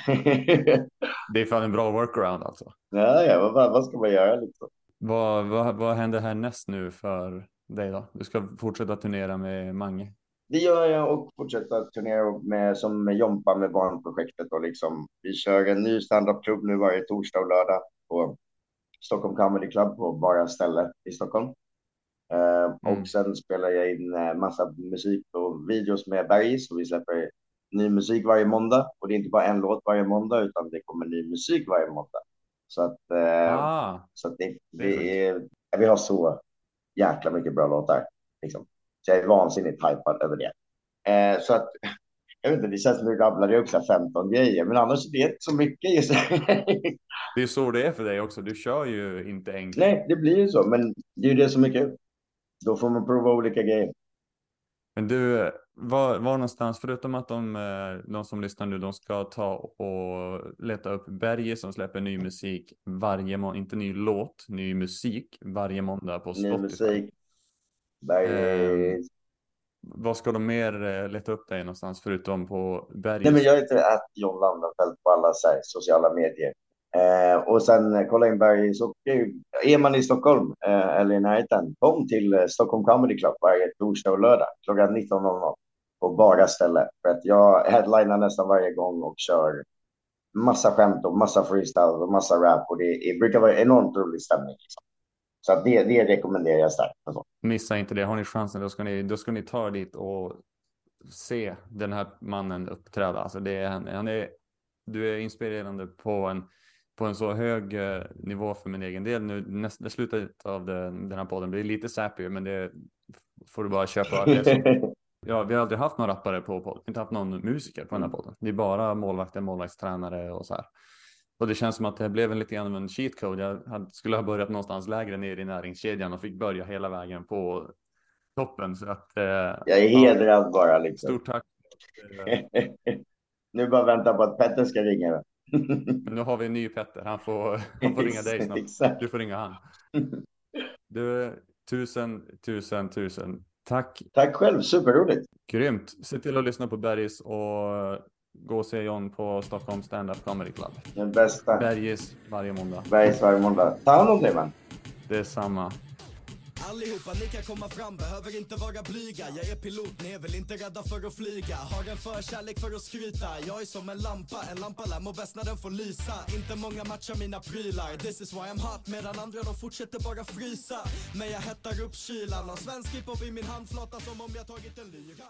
det är fan en bra workaround alltså. Ja, ja, vad, vad ska man göra liksom? Vad, vad, vad händer härnäst nu för dig då? Du ska fortsätta turnera med Mange. Det gör jag och fortsätta turnera med som Jompa med barnprojektet och liksom. Vi kör en ny standupklubb nu varje torsdag och lördag och Stockholm Comedy Club på bara ställe i Stockholm. Mm. Och sen spelar jag in uh, massa musik och videos med Berg, så vi släpper ny musik varje måndag. Och det är inte bara en låt varje måndag, utan det kommer ny musik varje måndag. Så att, uh, ah. så att det, det är, vi har så jäkla mycket bra låtar. Liksom. Så jag är vansinnigt hypad över det. så att jag vet inte, det känns som att du rabblade upp 15 grejer, men annars är det inte så mycket just Det är så det är för dig också. Du kör ju inte enkelt. Nej, det blir ju så, men det är ju det som är kul. Då får man prova olika grejer. Men du, var, var någonstans, förutom att de, eh, de som lyssnar nu, de ska ta och leta upp Berge som släpper ny musik varje måndag, inte ny låt, ny musik varje måndag på Spotify. Ny musik. Berge. Eh, vad ska de mer eh, leta upp dig någonstans förutom på berget? Nej, men jag heter att John Landenfelt på alla här, sociala medier. Eh, och sen eh, kolla in Bergis och är man i Stockholm eh, eller i närheten, kom till eh, Stockholm Comedy Club varje torsdag och lördag klockan 19.00 på bara ställe. För att jag headlinar nästan varje gång och kör massa skämt och massa freestyle och massa rap och det, det brukar vara enormt rolig stämning. Liksom. Så det, det rekommenderar jag starkt. Alltså. Missa inte det. Har ni chansen då ska ni, då ska ni ta dit och se den här mannen uppträda. Alltså det är, han är, du är inspirerande på en, på en så hög eh, nivå för min egen del. Nu nästa slutet av den, den här podden blir lite sappy, men det får du bara köpa. Det ja, vi har aldrig haft någon rappare på podden, inte haft någon musiker på den här mm. podden. Det är bara målvakter, målvaktstränare och så här. Och det känns som att det blev en lite grann av en cheat code. Jag skulle ha börjat någonstans lägre ner i näringskedjan och fick börja hela vägen på toppen. Så att, eh, jag är hedrad ja, bara. Liksom. Stort tack. nu bara vänta på att Petter ska ringa. nu har vi en ny Petter. Han får, han får ringa dig snart. Du får ringa han. Du, tusen, tusen, tusen Tack. Tack själv, superroligt. Grymt. Se till att lyssna på Bergis och gå och se John på Stockholm Stand Up Comedy Club. Den bästa. Bergis varje måndag. Bergs varje måndag. Ta hand om dig man. Det är samma. Allihopa ni kan komma fram, behöver inte vara blyga Jag är pilot, ni är väl inte rädda för att flyga Har en förkärlek för att skryta Jag är som en lampa, en lampa lär må bäst när den får lysa Inte många matchar mina prylar This is why I'm hot Medan andra de fortsätter bara frysa Men jag hettar upp kylan Har svensk hiphop i min handflata som om jag tagit en lyra